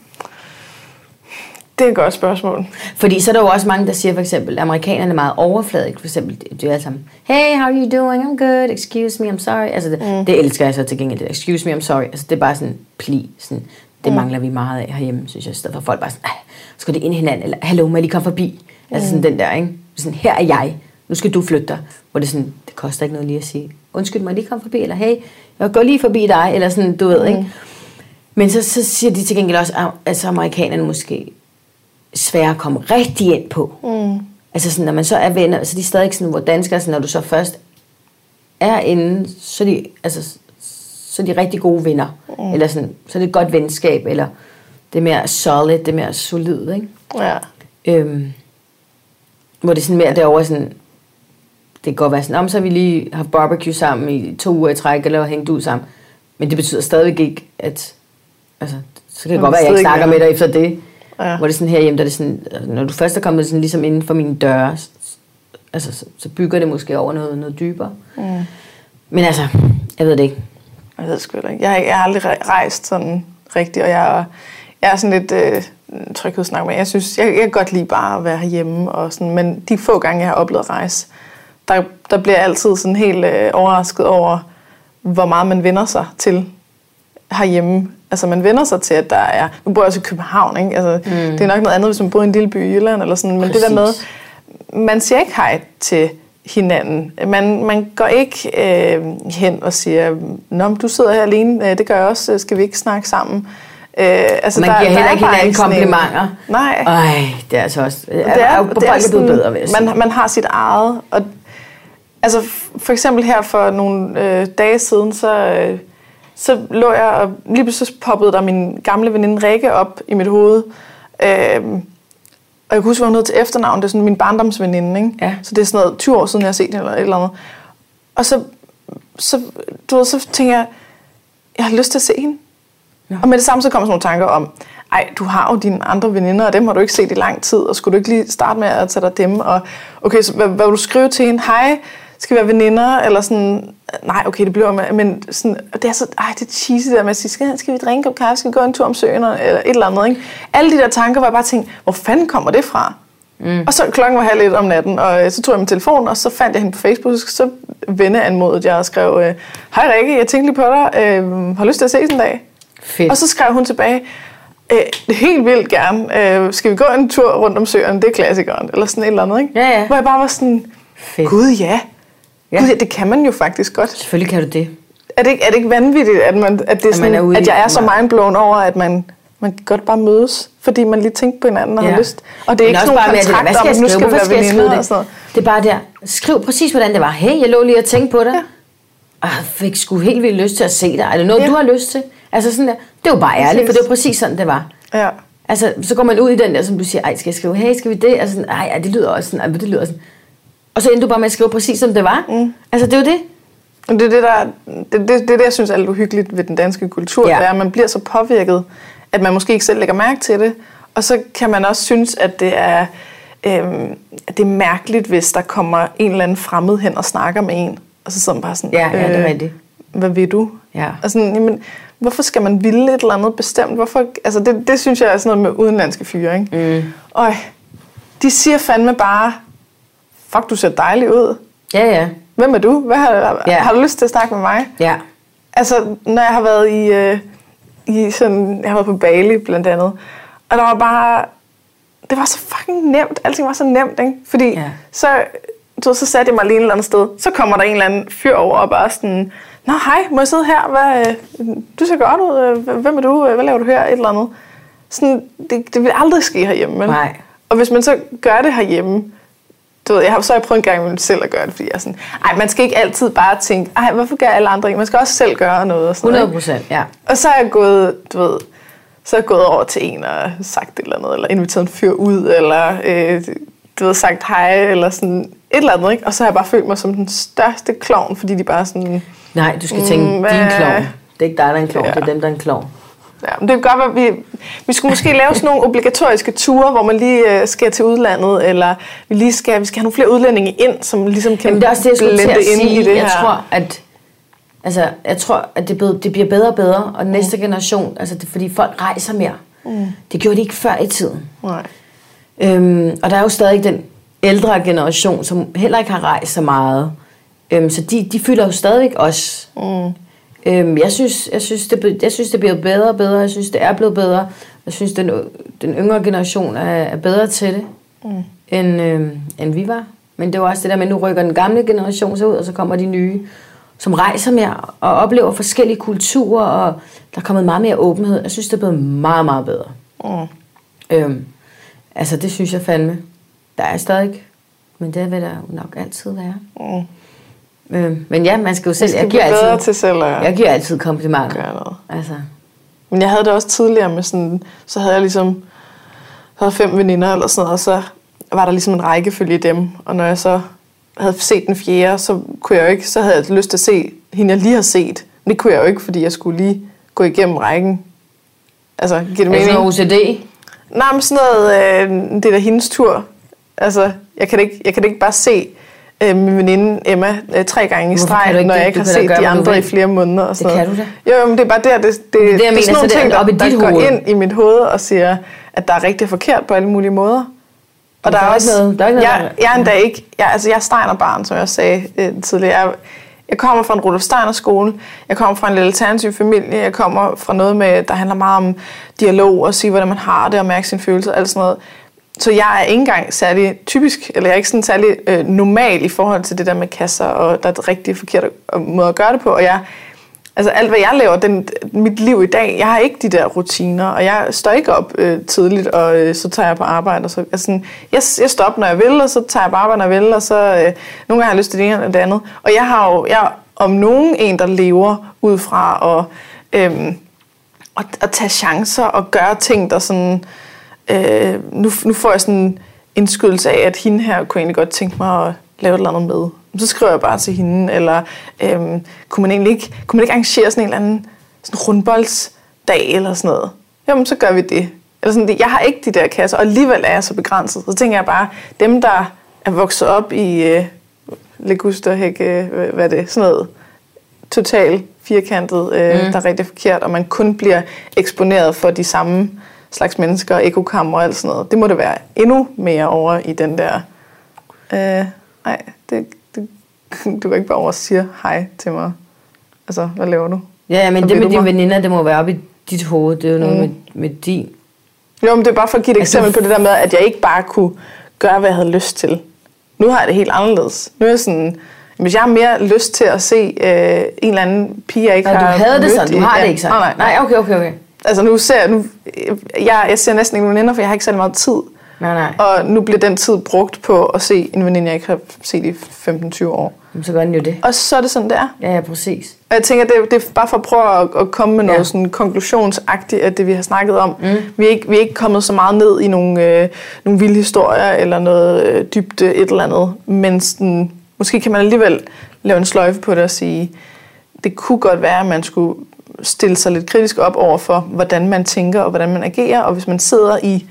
Det er et godt spørgsmål. Fordi så er der jo også mange, der siger for eksempel, at amerikanerne er meget overfladiske. For eksempel, de er sammen, hey, how are you doing? I'm good. Excuse me, I'm sorry. Altså det, mm. det elsker jeg så til gengæld. Excuse me, I'm sorry. Altså det er bare sådan, please. Sådan, det mm. mangler vi meget af herhjemme, synes jeg. Så for folk bare sådan, skal det ind i hinanden? Eller, hallo, må jeg lige komme forbi? Mm. Altså sådan den der, ikke? sådan, her er jeg, nu skal du flytte dig. Hvor det sådan, det koster ikke noget lige at sige, undskyld mig, lige komme forbi, eller hey, jeg går lige forbi dig, eller sådan, du ved, mm. ikke? Men så, så siger de til gengæld også, at altså, amerikanerne måske svære at komme rigtig ind på. Mm. Altså sådan, når man så er venner, så de er stadig sådan, hvor danskere, sådan, når du så først er inde, så er de, altså, så er de rigtig gode venner. Mm. Eller sådan, så er det et godt venskab, eller det er mere solid, det er mere solid, ikke? Ja. Øhm, hvor det er sådan mere derovre sådan, det kan godt være sådan, om så har vi lige haft barbecue sammen i to uger i træk, eller hængt ud sammen. Men det betyder stadigvæk ikke, at, altså, så kan det godt være, at jeg ikke snakker med dig efter det. Ja. Hvor det er sådan herhjemme, der er det sådan, når du først er kommet sådan ligesom inden for mine døre, altså, så, så bygger det måske over noget, noget dybere. Mm. Men altså, jeg ved det ikke. Jeg ved sgu ikke. Jeg, jeg har aldrig rejst sådan rigtigt, og jeg, jeg er sådan lidt øh, tryghedssnak med. Jeg synes, jeg, jeg kan godt lide bare at være herhjemme, og sådan, men de få gange, jeg har oplevet at rejse, der, der bliver jeg altid sådan helt øh, overrasket over, hvor meget man vender sig til herhjemme. Altså man vender sig til, at der er... Nu bor jeg også i København, ikke? Altså, mm. Det er nok noget andet, hvis man bor i en lille by i Jylland, eller sådan, men Præcis. det der med, man siger ikke hej til hinanden. Man, man går ikke øh, hen og siger, Nå, du sidder her alene, øh, det gør jeg også, skal vi ikke snakke sammen? Øh, altså man der, giver heller ikke hinanden komplimenter. Nej. Ej, det er altså også... Det er, er, det er, sådan, bedre, vil jeg sige. Man, man har sit eget. Og, altså for eksempel her for nogle øh, dage siden, så, øh, så lå jeg, og lige pludselig poppede der min gamle veninde Rikke op i mit hoved. Øh, og jeg kunne huske, at hun hed til efternavn. Det er sådan min barndomsveninde, ikke? Ja. Så det er sådan noget 20 år siden, jeg har set hende, eller et eller andet. Og så, så, du ved, så tænker jeg, jeg har lyst til at se hende. Ja. Og med det samme så kommer sådan nogle tanker om, ej, du har jo dine andre veninder, og dem har du ikke set i lang tid, og skulle du ikke lige starte med at tage dig dem? Og okay, så hvad, hvad vil du skrive til hende? Hej, Skal være veninder? Eller sådan, nej, okay, det bliver men sådan, det er så, ej, det er cheesy der med at sige, skal, skal vi drikke en kaffe, skal vi gå en tur om søen, eller et eller andet, ikke? Alle de der tanker, hvor jeg bare tænkte, hvor fanden kommer det fra? Mm. Og så klokken var halv et om natten, og øh, så tog jeg min telefon, og så fandt jeg hende på Facebook, så venneanmodede jeg og skrev, øh, hej Rikke, jeg tænkte lige på dig, øh, har lyst til at ses en dag? Fedt. Og så skrev hun tilbage, øh, helt vildt gerne, øh, skal vi gå en tur rundt om søerne, det er klassikeren, eller sådan et eller andet, ikke? Ja, ja. Hvor jeg bare var sådan, Fedt. gud ja, Ja. Gud, ja, det kan man jo faktisk godt. Selvfølgelig kan du det. Er det ikke, er det ikke vanvittigt, at, man, at, det er At man er at jeg er så mindblown over, at man, man kan godt bare mødes, fordi man lige tænker på hinanden og Ja. har lyst. Og det er Men ikke sådan nogen kontrakt om, jeg at nu skal vi være veninder det? og sådan noget. Det er bare der. Skriv præcis, hvordan det var. Hey, jeg lå lige og tænkte på dig. Og jeg fik sgu helt vildt lyst til at se dig. Er det noget, Ja. du har lyst til? Altså sådan der. Det var bare ærligt, for det var præcis sådan, det var. Ja. Altså, så går man ud i den der, som du siger, ej, skal jeg skrive, hey, skal vi det? Altså, sådan, ej, ej, det lyder også sådan, ej, det lyder sådan. Og så endte du bare med at skrive præcis, som det var. Mm. Altså, det er jo det. Og det er det, der, det, det, det, er det, jeg synes er lidt uhyggeligt ved den danske kultur, Ja. det er, at man bliver så påvirket, at man måske ikke selv lægger mærke til det. Og så kan man også synes, at det er, øhm, at det er mærkeligt, hvis der kommer en eller anden fremmed hen og snakker med en. Og så sidder man bare sådan, Ja, ja, det er rigtigt. hvad vil du? Ja. Og sådan, jamen, hvorfor skal man ville et eller andet bestemt? Hvorfor, altså det, det synes jeg er sådan noget med udenlandske fyre, ikke? Mm. Øj, de siger fandme bare, fuck, du ser dejlig ud. Ja, ja. Hvem er du? Hvad har, Ja. har du lyst til at snakke med mig? Ja. Altså, når jeg har været i, øh, i sådan, jeg har været på Bali blandt andet, og der var bare, det var så fucking nemt, alting var så nemt, ikke? Fordi Ja. så, du så satte jeg mig lige et eller andet sted, så kommer der en eller anden fyr over og bare sådan, Nå hej, må jeg sidde her? Hvad, øh, du ser godt ud, Øh, hvem er du, hvad laver du her? Et eller andet. Sådan, det, det vil aldrig ske herhjemme, vel? Nej. Og hvis man så gør det herhjemme, du ved, jeg har, så jeg prøvet en gang selv at gøre det, fordi jeg er sådan, ej, man skal ikke altid bare tænke, ej, hvorfor gør alle andre ikke? Man skal også selv gøre noget. Og, sådan 100 noget, ikke? procent, ja. og så er jeg gået, du ved, så er jeg gået over til en og sagt et eller andet, eller inviteret en fyr ud, eller øh, du ved, sagt hej, eller sådan et eller andet, ikke? Og så har jeg bare følt mig som den største klovn, fordi de bare sådan, Nej, du skal tænke, Mm, din klovn. Det er ikke dig, der er en klovn, Ja. det er dem, der er en klovn. Ja, men det kan godt være, vi, vi skulle måske lave sådan nogle obligatoriske ture, hvor man lige øh, skal til udlandet, eller vi lige skal, vi skal have nogle flere udlændinge ind, som ligesom kan Jamen, det er også det, jeg skulle til at ind sige. i det jeg her. tror, at Altså, jeg tror, at det, blev, det bliver bedre og bedre, og næste generation, altså det, fordi folk rejser mere. Mm. Det gjorde de ikke før i tiden. Nej. Øhm, og der er jo stadig den ældre generation, som heller ikke har rejst så meget. Øhm, så de, de fylder jo stadigvæk også. Mm. Øhm, jeg, synes, jeg, synes, det, jeg synes, det bliver bedre og bedre. Jeg synes, det er blevet bedre. Jeg synes, den, den yngre generation er, er bedre til det, mm. end, øhm, end vi var. Men det var også det der med, at nu rykker den gamle generation så ud, og så kommer de nye, som rejser mere og oplever forskellige kulturer, og der er kommet meget mere åbenhed. Jeg synes, det er blevet meget, meget bedre. Mm. Øhm, altså, det synes jeg fandme. Der er stadig, men det vil der nok altid være. Mm. Øhm, men ja, man skal jo selv... Jeg skal Jeg giver, altid, til selv at jeg giver altid komplimenter. gøre noget. Altså, Men jeg havde det også tidligere med sådan, så havde jeg ligesom, så havde fem veninder eller sådan noget, og så var der ligesom en rækkefølge i dem, og når jeg så havde set den fjerde, så kunne jeg jo ikke, så havde jeg lyst til at se hende, jeg lige har set. Men det kunne jeg jo ikke, fordi jeg skulle lige gå igennem rækken. Altså, giver det altså mening? OCD. Nej, men sådan noget, øh, det er da hendes tur. Altså, jeg kan ikke, jeg kan ikke bare se øh, min veninde Emma øh, tre gange i streg, når det? jeg ikke har kan da set de andre i flere måneder. Og sådan Det kan du Jo, jo, men det er bare der, det, det, det, jeg det er sådan så nogle det ting, der, der går hoved. ind i mit hoved og siger, at der er rigtigt og forkert på alle mulige måder. Og der er ikke noget- der er ikke noget, jeg, der- jeg er endda ikke, jeg, altså jeg er Steiner-barn, som jeg sagde øh, tidligere. Jeg, jeg kommer fra en Rudolf Steiner skole. Jeg kommer fra en lidt alternativ familie. Jeg kommer fra noget, med, der handler meget om dialog og sige, hvordan man har det og mærke sine følelser og alt sådan noget. Så jeg er ikke engang særlig typisk, eller jeg er ikke sådan særlig øh, normal i forhold til det der med kasser, og der er rigtig forkert øh, måde at gøre det på. Og jeg, altså alt hvad jeg laver, den, mit liv i dag, jeg har ikke de der rutiner, og jeg står ikke op øh, tidligt, og øh, så tager jeg på arbejde. Og så, altså, sådan, jeg, jeg står op, når jeg vil, og så tager jeg på arbejde, når jeg vil, og så øh, nogle gange har jeg lyst til det ene eller det andet. Og jeg har jo, jeg om nogen en, der lever ud fra at, øh, at, at tage chancer og gøre ting, der sådan... Øh, nu, nu får jeg sådan en indskydelse af, at hende her kunne egentlig godt tænke mig at lave et eller andet med. Så skriver jeg bare til hende, eller øhm, kunne, man egentlig ikke, kunne man ikke arrangere sådan en eller anden sådan rundboldsdag eller sådan noget? Jamen, så gør vi det. Eller sådan, jeg har ikke de der kasser, og alligevel er jeg så begrænset. Så tænker jeg bare, dem der er vokset op i, øh, ligusterhække, øh, hvad er det, sådan noget totalt firkantet, øh, mm. der er rigtig forkert, og man kun bliver eksponeret for de samme slags mennesker, ekokammer og alt sådan noget. Det må det være endnu mere over i den der... Øh, nej, det, det, du kan ikke bare over og sige hej til mig. Altså, hvad laver du? Ja, ja men det med du dine veninder, det må være op i dit hoved. Det er jo noget Mm. med, med din... Jo, men det er bare for at give et Altså, eksempel på det der med, at jeg ikke bare kunne gøre, hvad jeg havde lyst til. Nu har jeg det helt anderledes. Nu er jeg sådan, hvis jeg har mere lyst til at se øh, en eller anden pige, jeg ikke Nå, du har havde det sådan, du har det ikke sådan. Nej, nej, nej, okay, okay, okay. Altså nu ser jeg, nu, jeg, jeg ser næsten ikke nogen veninder, for jeg har ikke særlig meget tid. Nej, nej. Og nu bliver den tid brugt på at se en veninde, jeg ikke har set i 15-20 år. Jamen, så gør den jo det. Og så er det sådan, det er. Ja, ja, præcis. Og jeg tænker, det, er- det er bare for at prøve at, at komme med noget Ja. sådan konklusionsagtigt af det, vi har snakket om. Mm. Vi, er ikke, vi er ikke kommet så meget ned i nogle, øh, nogle vilde historier eller noget øh, dybde et eller andet. Men sådan, måske kan man alligevel lave en sløjfe på det og sige, det kunne godt være, at man skulle stille sig lidt kritisk op over for, hvordan man tænker og hvordan man agerer. Og hvis man sidder i,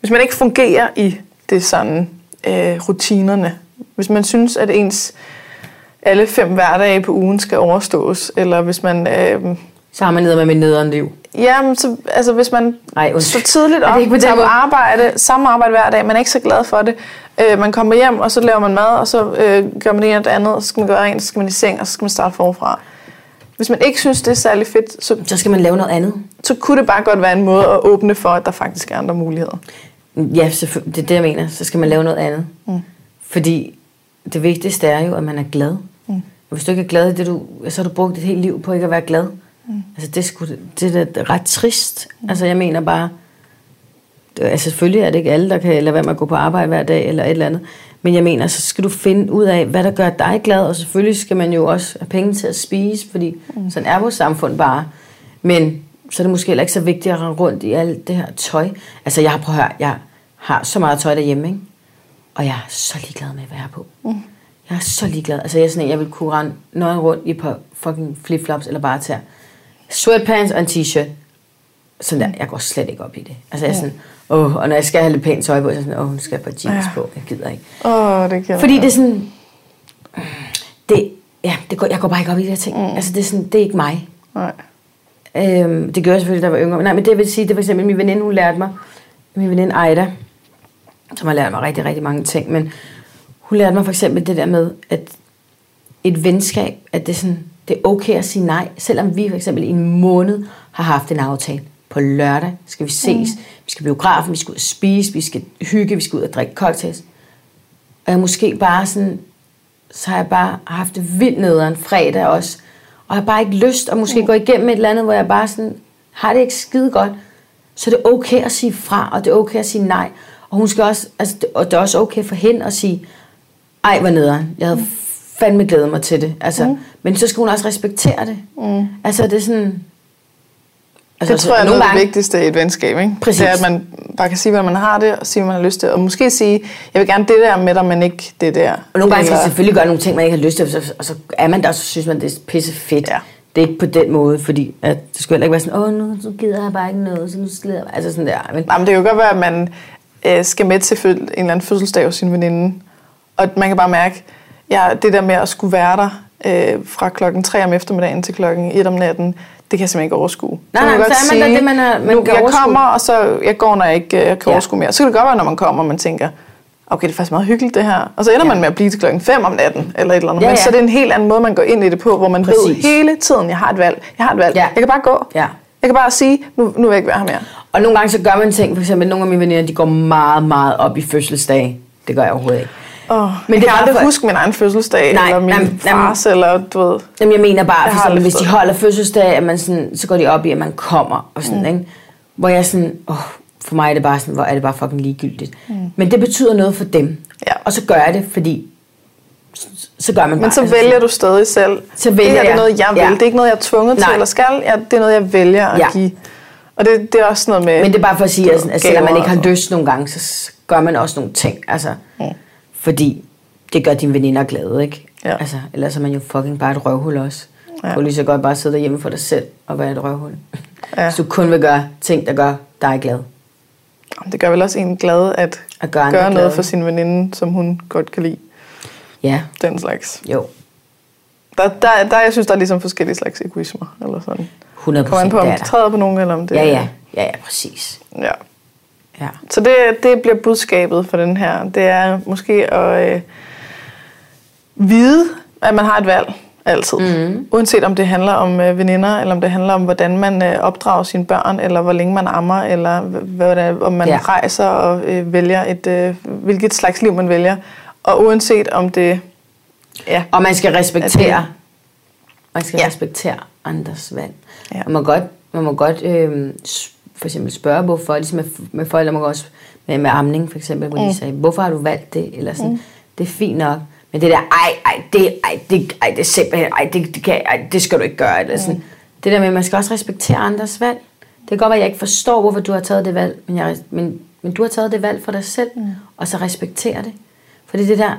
hvis man ikke fungerer i det sådan øh, rutinerne, hvis man synes, at ens alle fem hverdage på ugen skal overstås, eller hvis man... Øh, Så har man ned med nederen liv. ja, så, altså hvis man Ej, så tidligt op, tager på arbejde, samme arbejde hver dag, man er ikke så glad for det. Øh, man kommer hjem, og så laver man mad, og så øh, gør man det ene og det andet, og så skal man gøre rent, så skal man i seng, og så skal man starte forfra. Hvis man ikke synes, det er særlig fedt, så, Så skal man lave noget andet. så kunne det bare godt være en måde at åbne for, at der faktisk er andre muligheder. Ja, selvfølgelig. det er det, jeg mener. Så skal man lave noget andet. Mm. Fordi det vigtigste er jo, at man er glad. Mm. Og hvis du ikke er glad i det, du, så har du brugt dit hele liv på ikke at være glad. Mm. Altså, det sgu, det er da ret trist. Mm. Altså, jeg mener bare, altså, selvfølgelig er det ikke alle, der kan lade være med at gå på arbejde hver dag, eller et eller andet. Men jeg mener, så skal du finde ud af, hvad der gør dig glad, og selvfølgelig skal man jo også have penge til at spise, fordi mm. sådan er vores samfund bare. Men så er det måske heller ikke så vigtigt at rende rundt i alt det her tøj. Altså, jeg har prøvet at høre, jeg har så meget tøj derhjemme, ikke? Og jeg er så ligeglad med, hvad jeg har på. Mm. Jeg er så ligeglad. Altså, jeg er sådan en, jeg vil kunne rende nøgen rundt i et par fucking flipflops eller bare tage sweatpants og en t-shirt. Sådan der, jeg går slet ikke op i det. Altså, jeg er sådan, åh, og når jeg skal have lidt pænt tøj på, så er jeg sådan, åh, nu skal jeg på jeans Ja. på. Jeg gider ikke. Åh, oh, det kan Fordi det er sådan, det, ja, det går, jeg går bare ikke op i de her ting. Mm. Altså, det er sådan, det er ikke mig. Nej. Øhm, det gjorde jeg selvfølgelig, da jeg var yngre. Nej, men det vil sige, det er for eksempel min veninde, hun lærte mig, min veninde Ejda, som har lært mig rigtig, rigtig mange ting, men hun lærte mig for eksempel det der med, at et venskab, at det er, sådan, det er okay at sige nej, selvom vi for eksempel i en måned har haft en aftale. På lørdag skal vi ses, mm. vi skal biografen, vi skal ud og spise, vi skal hygge, vi skal ud og drikke cocktails. Og jeg måske bare sådan, så har jeg bare haft det vildt nederen fredag også. Og jeg har bare ikke lyst at måske gå igennem et eller andet, hvor jeg bare sådan, har det ikke skide godt. Så det er okay at sige fra, og det er okay at sige nej. Og hun skal også, altså, og det er også okay for hende at sige, ej, hvor nederen. Jeg havde fandme glædet mig til det. Altså, mm. Men så skal hun også respektere det. Mm. Altså, det er sådan... Altså, Det tror jeg er noget af det vigtigste i et venskab, ikke? Præcis. Det er, at man bare kan sige, hvad man har det, og sige, hvad man har lyst til. Og måske sige, jeg vil gerne det der med dig, men ikke det der. Og nogle gange skal man selvfølgelig gøre nogle ting, man ikke har lyst til, og så, og så er man der, og så synes man, det er pisse fedt. Ja. Det er ikke på den måde, fordi at det skulle heller ikke være sådan, åh, nu så gider jeg bare ikke noget, så nu slider jeg. Altså sådan der. Men, Nej, men det kan jo godt være, at man øh, skal med til en eller anden fødselsdag hos sin veninde. Og man kan bare mærke, ja, det der med at skulle være der øh, fra klokken 3 om eftermiddagen til klokken 1 om natten, det kan jeg simpelthen ikke overskue. Nej, nej, man så er man da det, man er- man nu, kan jeg overskue. kommer, og så jeg går, når jeg ikke øh, kan Ja. overskue mere. Så kan det godt være, når man kommer, og man tænker, okay, det er faktisk meget hyggeligt det her. Og så ender Ja. man med at blive til klokken 5 om natten, eller et eller andet. Ja, Men ja. så er det en helt anden måde, man går ind i det på, hvor man Præcis. ved hele tiden, jeg har et valg. Jeg har et valg. Ja. Jeg kan bare gå. Ja. Jeg kan bare sige, nu, nu vil jeg ikke være her mere. og nogle gange så gør man ting, for eksempel nogle af mine veninder, de går meget, meget op i fødselsdage. Det gør jeg overhovedet ikke. Oh, Men det jeg er kan bare aldrig for- huske min egen fødselsdag, Nej, eller min jamen, fars, eller du ved... Jamen, jeg mener bare, for aldrig hvis de holder fødselsdag, at man sådan, så går de op i, at man kommer og sådan, mm. ikke? Hvor jeg sådan, åh, for mig er det bare sådan, hvor er det bare fucking ligegyldigt. Mm. Men det betyder noget for dem. Ja. Og så gør jeg det, fordi så, gør man bare. Men så altså, vælger du stadig selv. Så det vælger her det er noget, jeg vil. Ja. Det er ikke noget, jeg er tvunget Nej. til, eller skal. Ja, det er noget, jeg vælger at Ja. give. Og det, det er også noget med... Men det er bare for at sige, at, at selvom man ikke har sådan lyst nogle gange, så gør man også nogle ting. Altså, mm. Fordi det gør dine veninder glade, ikke? Ja. Altså, ellers er man jo fucking bare et røvhul også. Ja. Du kan lige så godt bare sidde derhjemme for dig selv og være et røvhul. Ja. Hvis du kun vil gøre ting, der gør dig glad. Det gør vel også en glad at, At gøre gøre noget glade. for sin veninde, som hun godt kan lide. Ja, den slags. jo. Der, der, der, jeg synes, der er ligesom forskellige slags egoismer. Eller sådan. 100 Kommer an på, om der. træder på nogen, eller om det Ja, ja. Ja, ja, præcis. ja. Ja. Så det, det bliver budskabet for den her. Det er måske at øh, vide, at man har et valg altid. Mm. Uanset om det handler om øh, veninder, eller om det handler om, hvordan man øh, opdrager sine børn, eller hvor længe man ammer, eller h- hvad det er, om man Ja. rejser og øh, vælger et, øh, hvilket slags liv man vælger. Og uanset om det... Ja, Og man skal respektere. Man skal Ja. respektere andres valg. Ja. Man må godt, man må godt øh, for eksempel spørge, hvorfor, ligesom med, med forældre, man kan også med, med amning for eksempel, hvor mm. de sagde, hvorfor har du valgt det? Eller sådan, mm. det er fint nok. Men det der, ej, ej, det, ej, det, ej, det er simpelthen, ej, det, det, kan, ej, det skal du ikke gøre. Eller sådan. Mm. Det der med, at man skal også respektere andres valg. Det kan godt være, at jeg ikke forstår, hvorfor du har taget det valg, men, jeg, men, men du har taget det valg for dig selv, mm. og så respektere det. Fordi det der,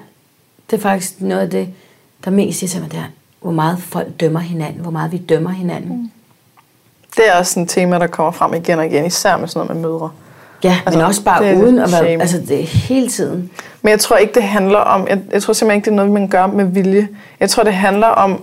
det er faktisk noget af det, der mest siger til mig, det er, hvor meget folk dømmer hinanden, hvor meget vi dømmer hinanden. Mm. Det er også et tema, der kommer frem igen og igen, især med sådan noget med mødre. Ja, altså, men også bare det uden at være, altså det er hele tiden. Men jeg tror ikke, det handler om, jeg, jeg tror simpelthen ikke, det er noget, man gør med vilje. Jeg tror, det handler om,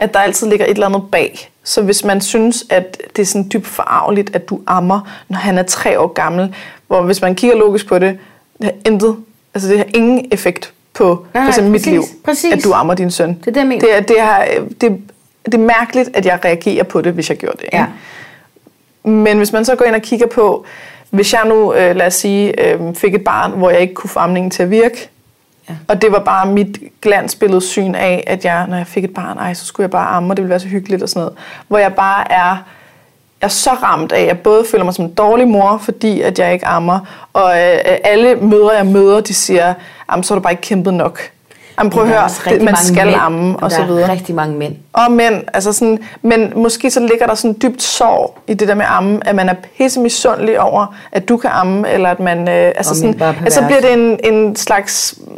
at der altid ligger et eller andet bag. Så hvis man synes, at det er sådan dybt forarveligt, at du ammer, når han er tre år gammel, hvor hvis man kigger logisk på det, det har intet, altså det har ingen effekt på Nej, for eksempel mit præcis, liv, præcis. at du ammer din søn. Det er det, jeg mener. Det det, har, det, det er mærkeligt, at jeg reagerer på det, hvis jeg gjorde det. ikke? Ja. Men hvis man så går ind og kigger på, hvis jeg nu, øh, lad os sige, øh, fik et barn, hvor jeg ikke kunne få amningen til at virke, Ja. og det var bare mit glansbillede syn af, at jeg, når jeg fik et barn, ej, så skulle jeg bare amme, og det ville være så hyggeligt og sådan noget. Hvor jeg bare er, er så ramt af, at jeg både føler mig som en dårlig mor, fordi at jeg ikke ammer, og øh, alle mødre, jeg møder, de siger, så har du bare ikke kæmpet nok. Jamen, prøv at der er høre, det, man skal mænd, amme, og der så er videre. rigtig mange mænd. Og mænd, altså sådan, men måske så ligger der sådan en dybt sorg i det der med amme, at man er pisse misundelig over, at du kan amme, eller at man, øh, altså Og sådan, altså bliver det en, en slags, mm,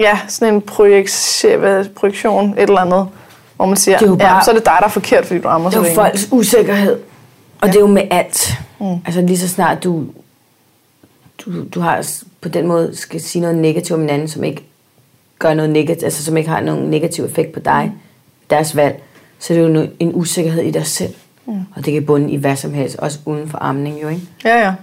ja, sådan en projektion, hvad, projektion, et eller andet, hvor man siger, Det er jo ja, bare- så er det dig, der er forkert, fordi du ammer Det så er jo folks usikkerhed. Og ja. det er jo med alt. Mm. Altså lige så snart du, du, du har på den måde skal sige noget negativt om hinanden, som ikke gør noget negativt, altså som ikke har nogen negativ effekt på dig, deres valg, så er det jo en usikkerhed i dig selv. Mm. Og det kan bunde i hvad som helst, også uden for amning jo, ikke? Ja, ja.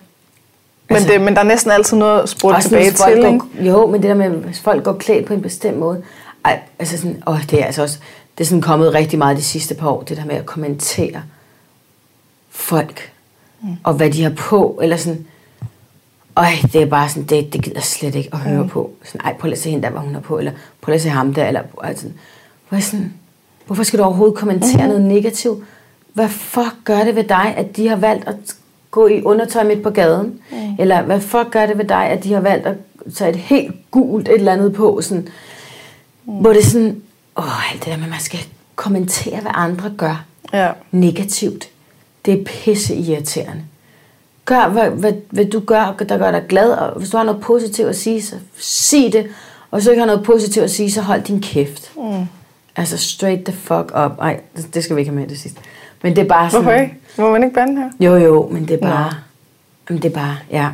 Men, Altså- det, men der er næsten altid noget at Også tilbage hvis folk til, ikke? går, Jo, men det der med, hvis folk går klædt på en bestemt måde. Ej, altså sådan, åh, det er altså også, det er sådan kommet rigtig meget de sidste par år, det der med at kommentere folk, mm. og hvad de har på, eller sådan, øj, det er bare sådan, det, det gider jeg slet ikke at høre mm. på. Sådan, ej, prøv lige at se hende der, hvad hun har på, eller prøv lige at se ham der, eller altså, hvor sådan, hvorfor skal du overhovedet kommentere mm. noget negativt? Hvad fuck gør det ved dig, at de har valgt at gå i undertøj midt på gaden? Mm. Eller hvad fuck gør det ved dig, at de har valgt at tage et helt gult et eller andet på? Sådan, mm. Hvor det er sådan, åh, alt det der med, at man skal kommentere, hvad andre gør Ja. negativt. Det er pisse irriterende. Gør, hvad, hvad, hvad du gør, der gør dig glad, og hvis du har noget positivt at sige, så sig det. Og hvis du ikke har noget positivt at sige, så hold din kæft. Mm. Altså straight the fuck up. Ej, det, skal vi ikke have med det sidste. Men det er bare sådan... Hvorfor ikke? Må man ikke bande her? Jo, jo, men det er bare... Men det er bare, ja.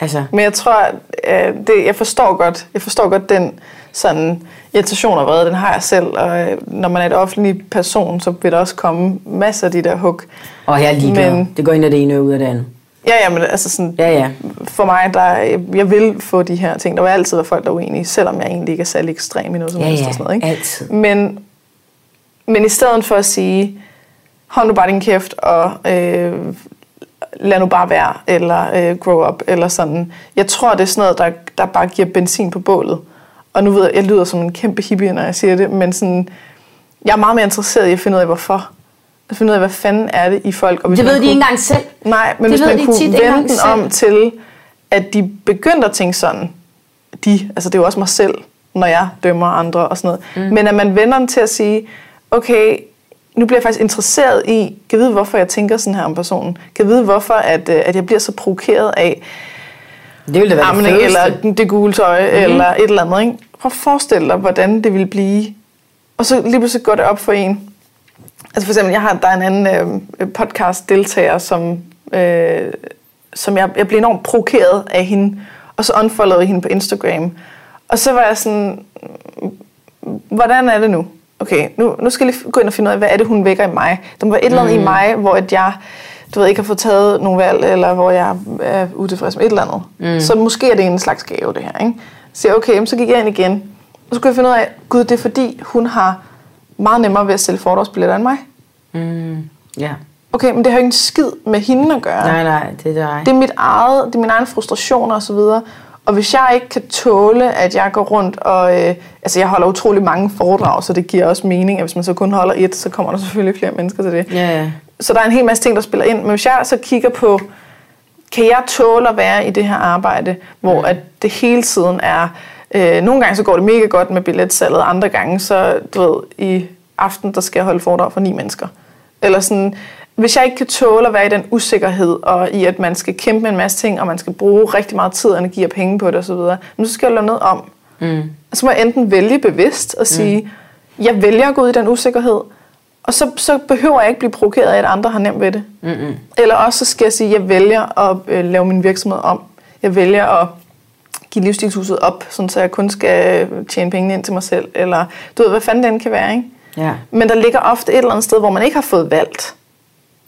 Altså, Men jeg tror, øh, det, jeg forstår godt, jeg forstår godt den sådan irritation og vrede, den har jeg selv. Og øh, når man er et offentlig person, så vil der også komme masser af de der hug. og jeg er ligeglad. Men- Det går ind af det ene og ud af det andet. Ja, ja, men altså sådan, Ja, ja. for mig, der, jeg vil få de her ting. Der vil altid være folk, der er uenige, selvom jeg egentlig ikke er særlig ekstrem i noget som Ja, helst. ja, og sådan noget, ikke? altid. Men, men i stedet for at sige, hold nu bare din kæft, og øh, lad nu bare være, eller øh, grow up, eller sådan. Jeg tror, det er sådan noget, der, der bare giver benzin på bålet. Og nu ved jeg, jeg lyder som en kæmpe hippie, når jeg siger det, men sådan, jeg er meget mere interesseret i at finde ud af, hvorfor. At finde ud af, hvad fanden er det i folk. Og hvis Det ved de kunne- ikke engang selv. Nej, men Det hvis man de kunne vende den selv. om til, at de begyndte at tænke sådan, de, altså det er jo også mig selv, når jeg dømmer andre og sådan noget, mm. men at man vender den til at sige, okay, nu bliver jeg faktisk interesseret i, kan vide, hvorfor jeg tænker sådan her om personen, kan vide, hvorfor at, øh, at jeg bliver så provokeret af Det ville da være amning, det fedeste. eller det gule tøj, mm-hmm. eller et eller andet. Ikke? Prøv at forestille dig, hvordan det ville blive. Og så lige pludselig går det op for en. Altså for eksempel, jeg har, der er en anden øh, podcast-deltager, som, øh, som jeg, jeg blev enormt provokeret af hende, og så unfollowede hende på Instagram. Og så var jeg sådan, hvordan er det nu? Okay, nu, nu skal jeg lige gå ind og finde ud af, hvad er det, hun vækker i mig? Der må være et eller andet mm. i mig, hvor at jeg du ved, ikke har fået taget nogle valg, eller hvor jeg er utilfreds med et eller andet. Mm. Så måske er det en slags gave, det her. Ikke? Så jeg, okay, så gik jeg ind igen. Og så kunne jeg finde ud af, gud, det er fordi, hun har meget nemmere ved at sælge fordragsbilletter end mig. Mm. Ja. Okay, men det har jo ikke en skid med hende at gøre. Nej, nej, det er dig. Det er mit eget, det er mine egne frustrationer og så videre. Og hvis jeg ikke kan tåle, at jeg går rundt og... Øh, altså, jeg holder utrolig mange foredrag, så det giver også mening, at hvis man så kun holder et, så kommer der selvfølgelig flere mennesker til det. Ja, ja. Så der er en hel masse ting, der spiller ind. Men hvis jeg så kigger på, kan jeg tåle at være i det her arbejde, hvor at det hele tiden er... Øh, nogle gange så går det mega godt med billetsalget, andre gange så, du ved, i aften, der skal jeg holde foredrag for ni mennesker. Eller sådan, hvis jeg ikke kan tåle at være i den usikkerhed, og i at man skal kæmpe med en masse ting, og man skal bruge rigtig meget tid, energi og penge på det osv., så skal jeg lade noget om. Mm. Så må jeg enten vælge bevidst og sige, mm. jeg vælger at gå ud i den usikkerhed, og så, så behøver jeg ikke blive provokeret af, at andre har nemt ved det. Mm-mm. Eller også så skal jeg sige, at jeg vælger at øh, lave min virksomhed om. Jeg vælger at give livsstilshuset op, sådan så jeg kun skal tjene penge ind til mig selv. Eller du ved, hvad fanden den kan være, ikke? Ja. Men der ligger ofte et eller andet sted, hvor man ikke har fået valgt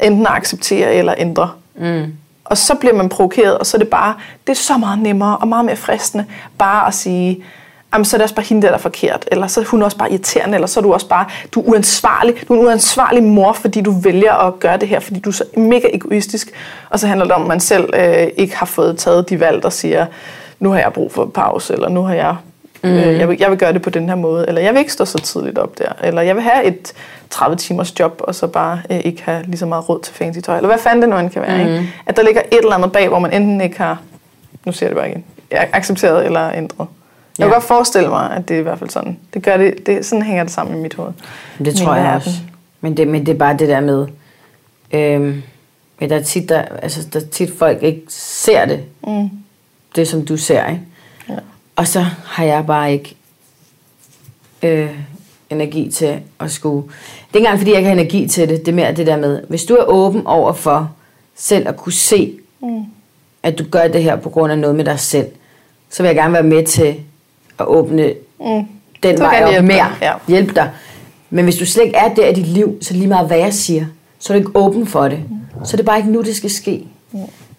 enten at acceptere eller ændre. Mm. Og så bliver man provokeret, og så er det bare, det er så meget nemmere og meget mere fristende, bare at sige, jamen, så er det også bare hende, der er forkert, eller så er hun også bare irriterende, eller så er du også bare, du er uansvarlig, du er en uansvarlig mor, fordi du vælger at gøre det her, fordi du er så mega egoistisk. Og så handler det om, at man selv øh, ikke har fået taget de valg, der siger, nu har jeg brug for pause, eller nu har jeg Mm. Øh, jeg, vil, jeg vil gøre det på den her måde, eller jeg vil ikke stå så tidligt op der, eller jeg vil have et 30 timers job, og så bare øh, ikke have lige så meget råd til fancy tøj, eller hvad fanden det nu end kan være. Mm. Ikke? At der ligger et eller andet bag, hvor man enten ikke har, nu jeg det bare igen, accepteret eller ændret. Jeg kan godt forestille mig, at det er i hvert fald sådan. Det gør det, det, sådan hænger det sammen i mit hoved. Det Min tror jeg verden. også. Men det, men det er bare det der med, øhm, men der er tit, der, altså, der er tit folk ikke ser det, Mm. Det som du ser, ikke? Ja. Og så har jeg bare ikke øh, energi til at skulle... Det er ikke engang, fordi jeg ikke har energi til det. Det er mere det der med, hvis du er åben over for selv at kunne se, Mm. at du gør det her på grund af noget med dig selv, så vil jeg gerne være med til at åbne Mm. den Så vej op hjælpe mere. dig, ja. Hjælpe dig. Men hvis du slet ikke er der i dit liv, så lige meget, hvad jeg siger. Så er du ikke åben for det. Så er det bare ikke nu, det skal ske.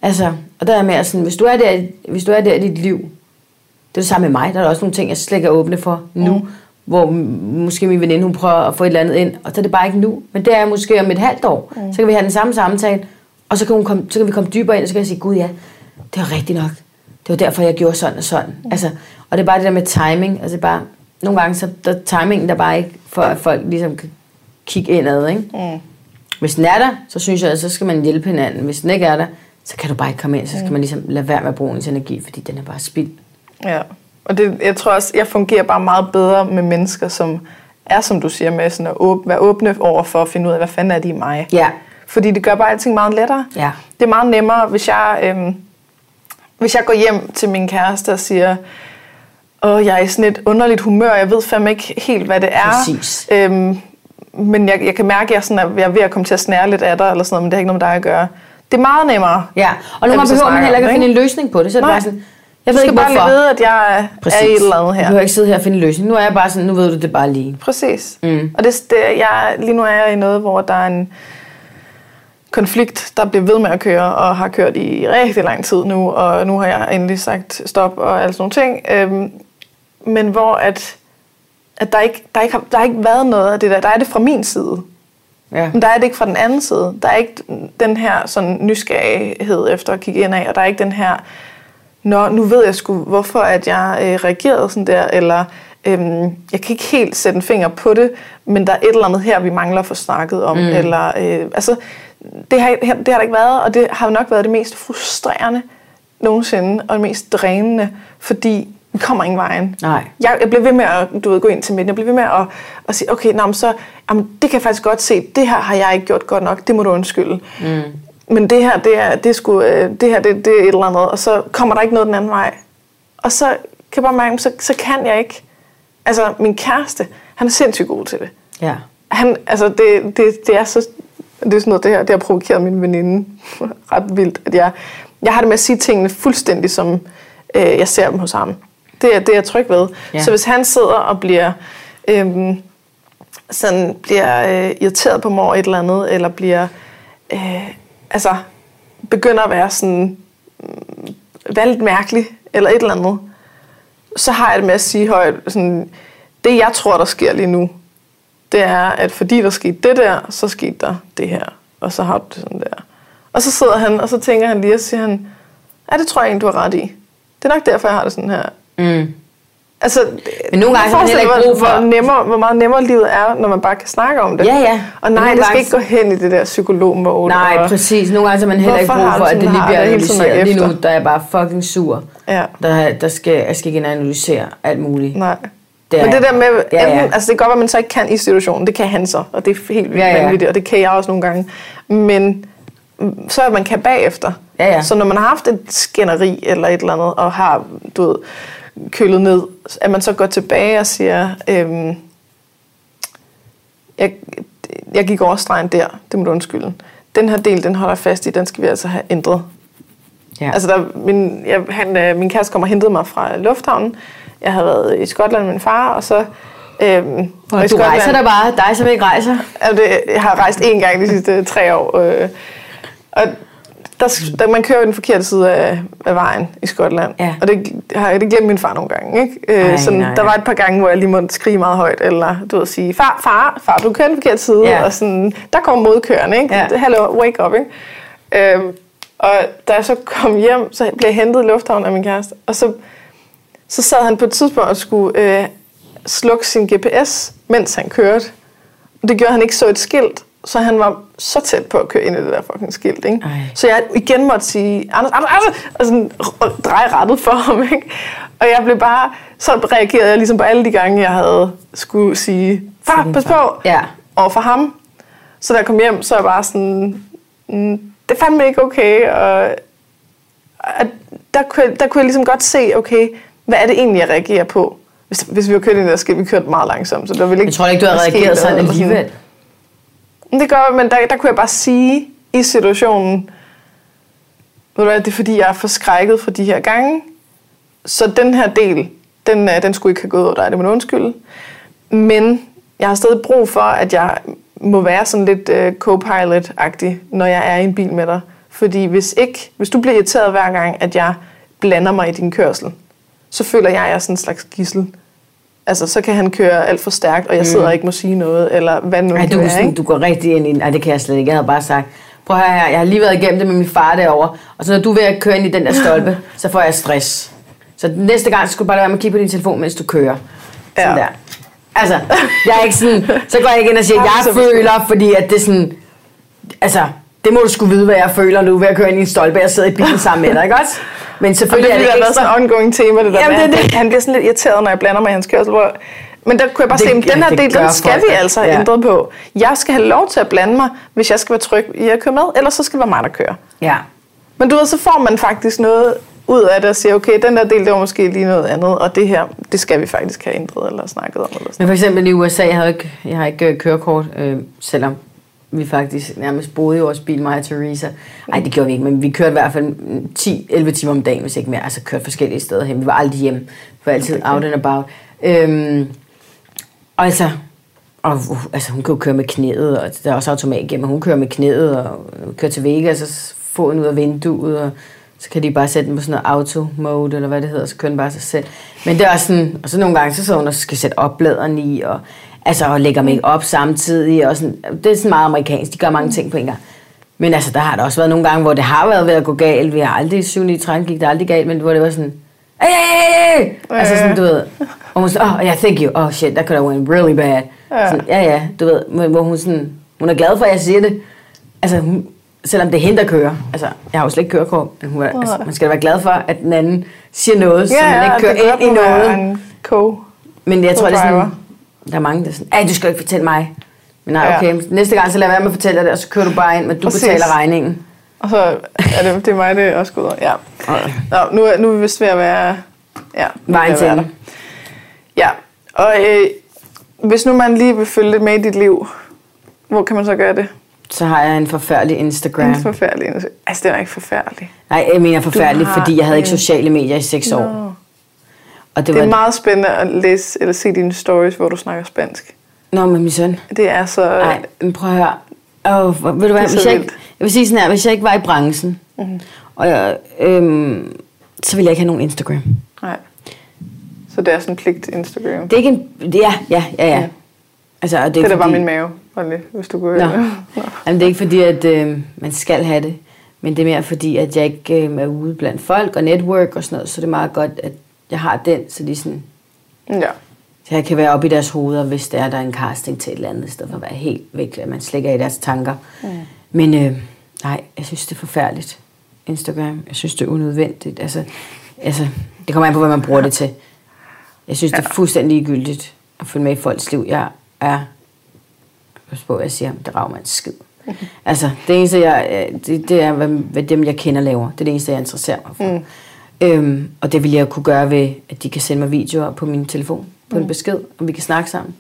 Altså, og der er mere sådan, hvis du er der, hvis du er der i dit liv, det er det samme med mig, der er også nogle ting, jeg slet ikke er åbne for nu, mm. hvor måske min veninde, hun prøver at få et eller andet ind, og så er det bare ikke nu. Men det er måske om et halvt år, mm. så kan vi have den samme samtale, og så kan, hun komme, så kan vi komme dybere ind, og så kan jeg sige, gud ja, det var rigtigt nok. Det var derfor, jeg gjorde sådan og sådan. Mm. Altså, og det er bare det der med timing. Altså, bare, nogle gange, så der er timingen der bare ikke, for at folk ligesom kan kigge indad, ikke? Mm. Hvis den er der, så synes jeg, at så skal man hjælpe hinanden. Hvis den ikke er der, så kan du bare ikke komme ind. Så skal man ligesom lade være med at bruge ens energi, fordi den er bare spild. Ja, og det, jeg tror også, jeg fungerer bare meget bedre med mennesker, som er, som du siger, med sådan at åb- være åbne over for at finde ud af, hvad fanden er de i mig. Ja. Fordi det gør bare alting meget lettere. Ja. Det er meget nemmere, hvis jeg, øhm, hvis jeg går hjem til min kæreste og siger, åh, jeg er i sådan et underligt humør, jeg ved fandme ikke helt, hvad det er. Præcis. Øhm, men jeg, jeg kan mærke, at jeg, sådan er, jeg er ved at komme til at snære lidt af dig, eller sådan noget, men det har ikke noget med dig at gøre. Det er meget nemmere. Ja, og nogle gange behøver man heller ikke at finde en løsning på det. Så er det bare sådan, jeg Du ved skal ikke bare lige hvorfor. vide, at jeg er i et eller andet Du her. behøver ikke sidde her og finde en løsning. Nu er jeg bare sådan, nu ved du det bare lige. Præcis. Mm. Og det, det, jeg, lige nu er jeg i noget, hvor der er en konflikt, der bliver ved med at køre, og har kørt i rigtig lang tid nu, og nu har jeg endelig sagt stop og alle sådan nogle ting. Øhm, men hvor at, at der, ikke, der, ikke har, der har ikke været noget af det der. Der er det fra min side. Ja. Men der er det ikke fra den anden side. Der er ikke den her sådan nysgerrighed efter at kigge ind af, og der er ikke den her, Nå, nu ved jeg sgu, hvorfor at jeg øh, reagerede sådan der, eller øhm, jeg kan ikke helt sætte en finger på det, men der er et eller andet her, vi mangler at få snakket om. Mm. Eller, øh, altså, det, har, det har der ikke været, og det har jo nok været det mest frustrerende nogensinde, og det mest drænende, fordi vi kommer ingen vejen. Nej. Jeg, jeg bliver ved med at du ved, gå ind til midten. Jeg bliver ved med at, at sige, okay, nå, så, jamen, det kan jeg faktisk godt se. Det her har jeg ikke gjort godt nok. Det må du undskylde. Mm. Men det her, det er, det er, sgu, øh, det, her det, det er et eller andet. Og så kommer der ikke noget den anden vej. Og så kan jeg bare mærke, så, så kan jeg ikke. Altså, min kæreste, han er sindssygt god til det. Ja. Han, altså, det, det, det er så... Det er sådan noget, det her, det har provokeret min veninde ret vildt, at jeg, jeg har det med at sige tingene fuldstændig, som øh, jeg ser dem hos ham. Det er, det er jeg tryg ved. Ja. Så hvis han sidder og bliver øhm, sådan bliver øh, irriteret på mor et eller andet, eller bliver, øh, altså, begynder at være sådan, mm, være lidt mærkelig, eller et eller andet, så har jeg det med at sige højt, sådan, det jeg tror, der sker lige nu, det er, at fordi der skete det der, så skete der det her, og så har du det sådan der. Og så sidder han, og så tænker han lige, og siger han, ja, det tror jeg egentlig, du har ret i. Det er nok derfor, jeg har det sådan her. Mm. Altså, Men nogle gange har man heller ikke brug for- hvor, nemmere, hvor meget nemmere livet er, når man bare kan snakke om det. Ja, ja. Og nej, det skal gange- ikke gå hen i det der psykologmode. Nej, og, præcis. Nogle gange har man heller ikke Hvorfor brug har for, at det lige bliver analyseret. Lige nu, der er jeg bare fucking sur. Ja, Der, der skal, jeg skal ikke analysere alt muligt. nej. Det er Men det der med, Ja, ja, altså det kan godt være, at man så ikke kan i situationen. Det kan han så, og det er helt vildt Ja, ja, vanvittigt, og det kan jeg også nogle gange. Men så er man kan bagefter. Ja, ja. Så når man har haft et skænderi eller et eller andet, og har du ved, kølet ned, at man så går tilbage og siger, øhm, jeg, jeg gik over stregen der, det må du undskylde. Den her del, den holder fast i, den skal vi altså have ændret. Ja. Altså, der, min, jeg, han, øh, min kæreste kom og hentede mig fra lufthavnen. Jeg havde været i Skotland med min far, og så... Øhm, og i du rejser der bare. Dig, som ikke rejser. Altså, det, jeg har rejst én gang de sidste tre år. Øh, og der, der, man kører jo den forkerte side af, af vejen i Skotland. Ja. Og det har jeg det glemt min far nogle gange. Ikke? Øh, Ej, sådan, nej. Der var et par gange, hvor jeg lige måtte skrige meget højt, eller du ved, sige, far, far, far, du kører den forkerte side. Ja. Og sådan, der kommer modkørende, ikke? Ja. Hallo, wake up, ikke? Øhm, og da jeg så kom hjem, så blev jeg hentet i lufthavnen af min kæreste. Og så, så sad han på et tidspunkt og skulle øh, slukke sin GPS, mens han kørte. Og det gjorde, at han ikke så et skilt. Så han var så tæt på at køre ind i det der fucking skilt. Ikke? Ej. Så jeg igen måtte sige, Anders, Anders, Anders, og sådan og dreje rettet for ham. Ikke? Og jeg blev bare, så reagerede jeg ligesom på alle de gange, jeg havde skulle sige, far, pas på, Ja. over for ham. Så da jeg kom hjem, så er jeg bare sådan, mm, det er fandme ikke okay. Og at der, kunne, jeg- der kunne jeg ligesom godt se, okay, hvad er det egentlig, jeg reagerer på? Hvis, hvis vi var kørt ind i det der skilt, vi kørte meget langsomt, så der ville ikke Jeg tror ikke, du har reageret sådan alligevel. Det gør men der, der kunne jeg bare sige i situationen, ved du hvad, det er fordi, jeg er forskrækket for de her gange, så den her del, den, øh, den skulle ikke have gået over dig, det må du undskylde. Men jeg har stadig brug for, at jeg må være sådan lidt uh, co-pilot-agtig, når jeg er i en bil med dig. Fordi hvis ikke, hvis du bliver irriteret hver gang, at jeg blander mig i din kørsel, så føler jeg, at jeg er sådan en slags gissel. Altså, så kan han køre alt for stærkt, og jeg sidder og ikke må sige noget, eller hvad nu Ej, du, er, er sådan, ikke? du går rigtig ind i Nej, det kan jeg slet ikke. Jeg havde bare sagt, prøv at høre her, jeg har lige været igennem det med min far derovre, og så når du er ved at køre ind i den der stolpe, så får jeg stress. Så næste gang, så skal du bare lade være med at kigge på din telefon, mens du kører. Sådan Ja. der. Altså, jeg er ikke sådan, så går jeg ikke ind og siger, jeg føler, fordi at det er sådan, altså, det må du skulle vide, hvad jeg føler, nu ved at køre ind i en stolpe, jeg sidder i bilen sammen med dig, ikke også? Men Og det selvfølgelig er det har været ekstra. sådan en ongoing tema, det der Jamen, med, det er det. han bliver sådan lidt irriteret, når jeg blander mig i hans kørsel. Hvor... Men der kunne jeg bare Det- se, at den her del, den skal folk, vi altså Ja. have ændret på. Jeg skal have lov til at blande mig, hvis jeg skal være tryg i at køre med, ellers så skal det være mig, der kører. Ja. Men du ved, så får man faktisk noget ud af det og siger, okay, den der del, det var måske lige noget andet, og det her, det skal vi faktisk have ændret eller snakket om. Eller sådan. Men for eksempel i USA, jeg, havde ikke, jeg har ikke øh, kørekort, øh, selvom vi faktisk nærmest boede i vores bil, mig og Teresa. Nej, det gjorde vi ikke, men vi kørte i hvert fald 10-11 timer om dagen, hvis ikke mere. Altså kørte forskellige steder hen. Vi var aldrig hjemme. Vi var altid out and about. Øhm, og altså, og, altså, hun kan jo køre med knæet, og der er også automat igennem, hun kører med knæet, og kører til Vegas, og så får den ud af vinduet, og så kan de bare sætte den på sådan noget auto mode, eller hvad det hedder, så kører den bare sig selv. Men det er også sådan, og så nogle gange, så sidder hun og skal sætte opladeren i, og, altså, og lægger make op samtidig, og sådan, det er sådan meget amerikansk, de gør mange ting på en gang. Men altså, der har der også været nogle gange, hvor det har været ved at gå galt. Vi har aldrig, 7 9 13 gik det aldrig galt, men hvor det var sådan, hey, hey, hey, hey! Altså sådan, du ved, og hun sådan, oh, yeah, thank you. Oh shit, that could have went really bad. Ja. Sådan, ja, ja, du ved, men hvor hun sådan, hun er glad for, at jeg siger det. Altså, hun, selvom det er hende, der kører. Altså, jeg har jo slet ikke kørekort, men hun er, altså, man skal da være glad for, at den anden siger noget, så man ikke kører ind i noget. En co. Men jeg tror, det er sådan, der er mange, der er sådan, ej, du skal ikke fortælle mig. Men nej, Ja. okay, næste gang, så lad være med at fortælle dig det, og så kører du bare ind, men du Præcis. betaler regningen. Og så er det, det er mig, det også går ud. Ja. Nå, nu, er, nu er vi vist ved at være... Ja, Vejen til være. Ja, og øh, hvis nu man lige vil følge lidt med i dit liv, hvor kan man så gøre det? Så har jeg en forfærdelig Instagram. En forfærdelig. Altså, det er ikke forfærdeligt. Nej, jeg mener har fordi jeg havde ikke sociale medier i seks år. Og det, Det er meget spændende at læse eller se dine stories, hvor du snakker spansk. Nå, med min søn. Det er så... Nej, men prøv at høre. Oh, ved du hvad, Det er så hvis jeg, ikke, jeg vil sige sådan her, hvis jeg ikke var i branchen, Mhm. mm-hmm. og jeg, øhm, så ville jeg ikke have nogen Instagram. Nej. Så det er sådan en pligt Instagram. Det er ikke en... Ja, ja, ja, ja. Ja. Altså, og det, Det er er da bare fordi- min mave, lige, hvis du kunne høre det. Jamen, det er ikke fordi, at øh, man skal have det, men det er mere fordi, at jeg ikke øh, er ude blandt folk og network og sådan noget, så det er meget godt, at jeg har den, så de sådan, Ja. så jeg kan være oppe i deres hoveder, hvis der er der er en casting til et eller andet, i stedet for at være helt væk, at man slet ikke er i deres tanker. Mm. Men øh, nej, jeg synes, det er forfærdeligt, Instagram. Jeg synes, det er unødvendigt. Altså, altså, det kommer an på, hvad man bruger det til. Jeg synes, det er fuldstændig ligegyldigt at følge med i folks liv. Jeg er Pas på, jeg siger, det rager mig en skid. altså, det eneste, jeg, øh, det, det er, hvad, hvad dem, jeg kender, laver. Det er det eneste, jeg interesserer mig for. Mm. Øhm, og det vil jeg kunne gøre ved, at de kan sende mig videoer på min telefon, på mm. en besked, og vi kan snakke sammen.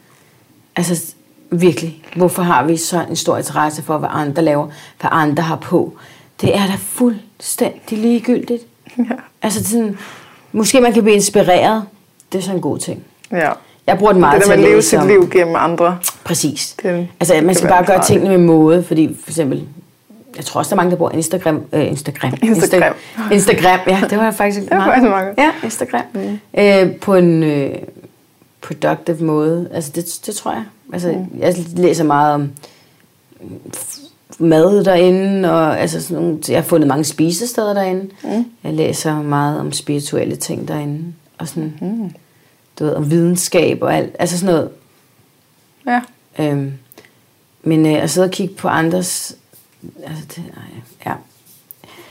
Altså, virkelig. Hvorfor har vi så en stor interesse for, hvad andre laver, hvad andre har på? Det er da fuldstændig ligegyldigt. Ja. Altså, sådan, måske man kan blive inspireret. Det er så en god ting. ja. Jeg bruger den meget Det der med at leve sit liv gennem andre. Præcis. Det altså, man skal bare gøre tingene med måde, fordi for eksempel, jeg tror også, der er mange, der bruger Instagram. Øh, Instagram. Instagram. Insta- Instagram, ja, det var faktisk var faktisk meget. Ja, Instagram. Mm. Øh, på en øh, productive måde. Altså, det, det tror jeg. Altså, mm. jeg læser meget om mad derinde, og altså sådan nogle, jeg har fundet mange spisesteder derinde. Mm. Jeg læser meget om spirituelle ting derinde, og sådan, mm. du ved, om videnskab og alt, altså sådan noget. Ja. Øhm, men øh, at sidde og kigge på andres... Altså, det, nej, ja.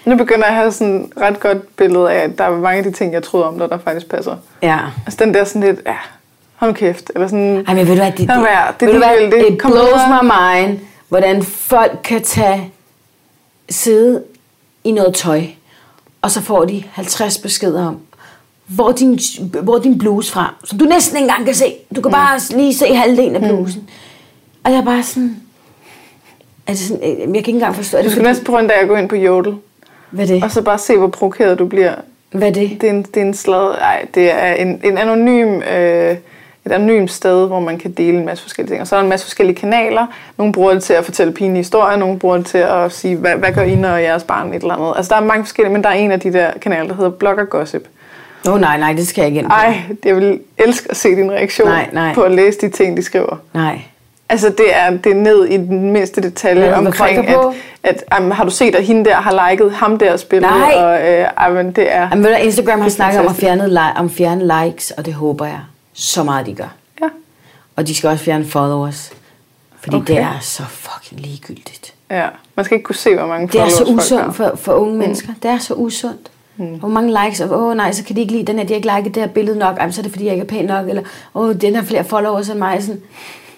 Nu begynder jeg at have sådan et ret godt billede af, at der er mange af de ting, jeg troede om dig, der faktisk passer. Ja. Altså den der sådan lidt, ja, hold kæft. Eller sådan, Ej, men ved du hvad, det, Lad være. Det er ved du hvad, ligegyldigt. it blows my mind, hvordan folk kan tage, sidde i noget tøj, og så får de 50 beskeder om, hvor din, hvor din bluse fra, som du næsten ikke engang kan se. Du kan bare lige se halvdelen af blusen. Og jeg er bare sådan, altså sådan, øh, jeg kan ikke engang forstå, er du det skal fordi, næsten prøve en dag at gå ind på Jodel, hvad er det? og så bare se, hvor provokeret du bliver. Hvad er det? Det er en, det er en slad, ej, det er en, en anonym, øh, et anonymt sted, hvor man kan dele en masse forskellige ting. Og så er der en masse forskellige kanaler. Nogle bruger det til at fortælle pinlige historier, nogle bruger det til at sige, hvad, hvad gør I, når jeres barn et eller andet. Altså der er mange forskellige, men der er en af de der kanaler, der hedder Blogger Gossip. Åh oh, nej, nej, det skal jeg ikke ind på. Ej, jeg vil elske at se din reaktion Nej, nej. på at læse de ting, de skriver. Nej. Altså, det er, det er ned i den mindste detalje hvad omkring, at, at um, har du set, at hende der har liket ham der spillet? Nej. Og, øh, ej, men det er... Jamen, ved du, Instagram har snakket om at fjerne, li- om fjerne likes, og det håber jeg så meget, de gør. Ja. Og de skal også fjerne followers. Fordi okay. Det er så fucking ligegyldigt. ja. Man skal ikke kunne se, hvor mange Det er så followers usundt for, for unge mm. mennesker. Det er så usundt. Mm. Hvor mange likes, og åh nej, så kan de ikke lide den her, de har ikke liket det her billede nok, Jamen, så er det fordi, jeg ikke er pæn nok, eller åh, den har flere followers end mig. Sådan.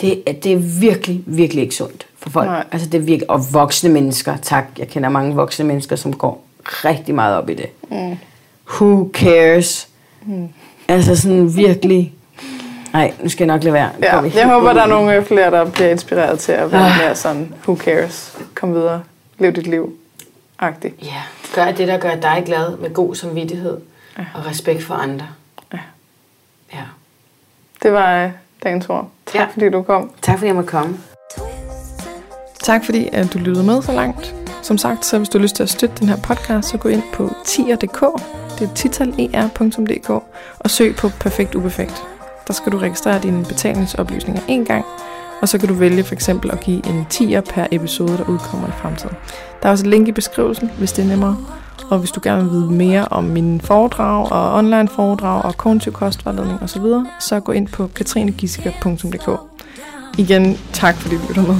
Det, er- det er virkelig, virkelig ikke sundt for folk. Nej. Altså det er virkelig, og voksne mennesker, tak, jeg kender mange voksne mennesker, som går rigtig meget op i det. Mm. Who cares? Mm. Altså sådan virkelig, nej, nu skal jeg nok lade være. Ja, jeg håber, ind der er nogle øh, flere, der bliver inspireret til at være Ah. mere sådan, who cares, kom videre, lev dit liv, agtigt. Ja, gør det, der gør dig glad med god samvittighed ja. og respekt for andre. Ja. Ja. Det var øh, dagens ord. Tak Ja. fordi du kom. Tak fordi jeg måtte komme. Tak fordi at du lyttede med så langt. Som sagt, så hvis du har lyst til at støtte den her podcast, så gå ind på tier.dk, det er titaler.dk, og søg på Perfekt Uperfekt. Der skal du registrere dine betalingsoplysninger en gang, og så kan du vælge for eksempel at give en tier per episode, der udkommer i fremtiden. Der er også et link i beskrivelsen, hvis det er nemmere. Og hvis du gerne vil vide mere om mine foredrag og online foredrag og kognitiv kostvejledning osv., så gå ind på katrinegissiker.dk. Igen, tak fordi du lytter med.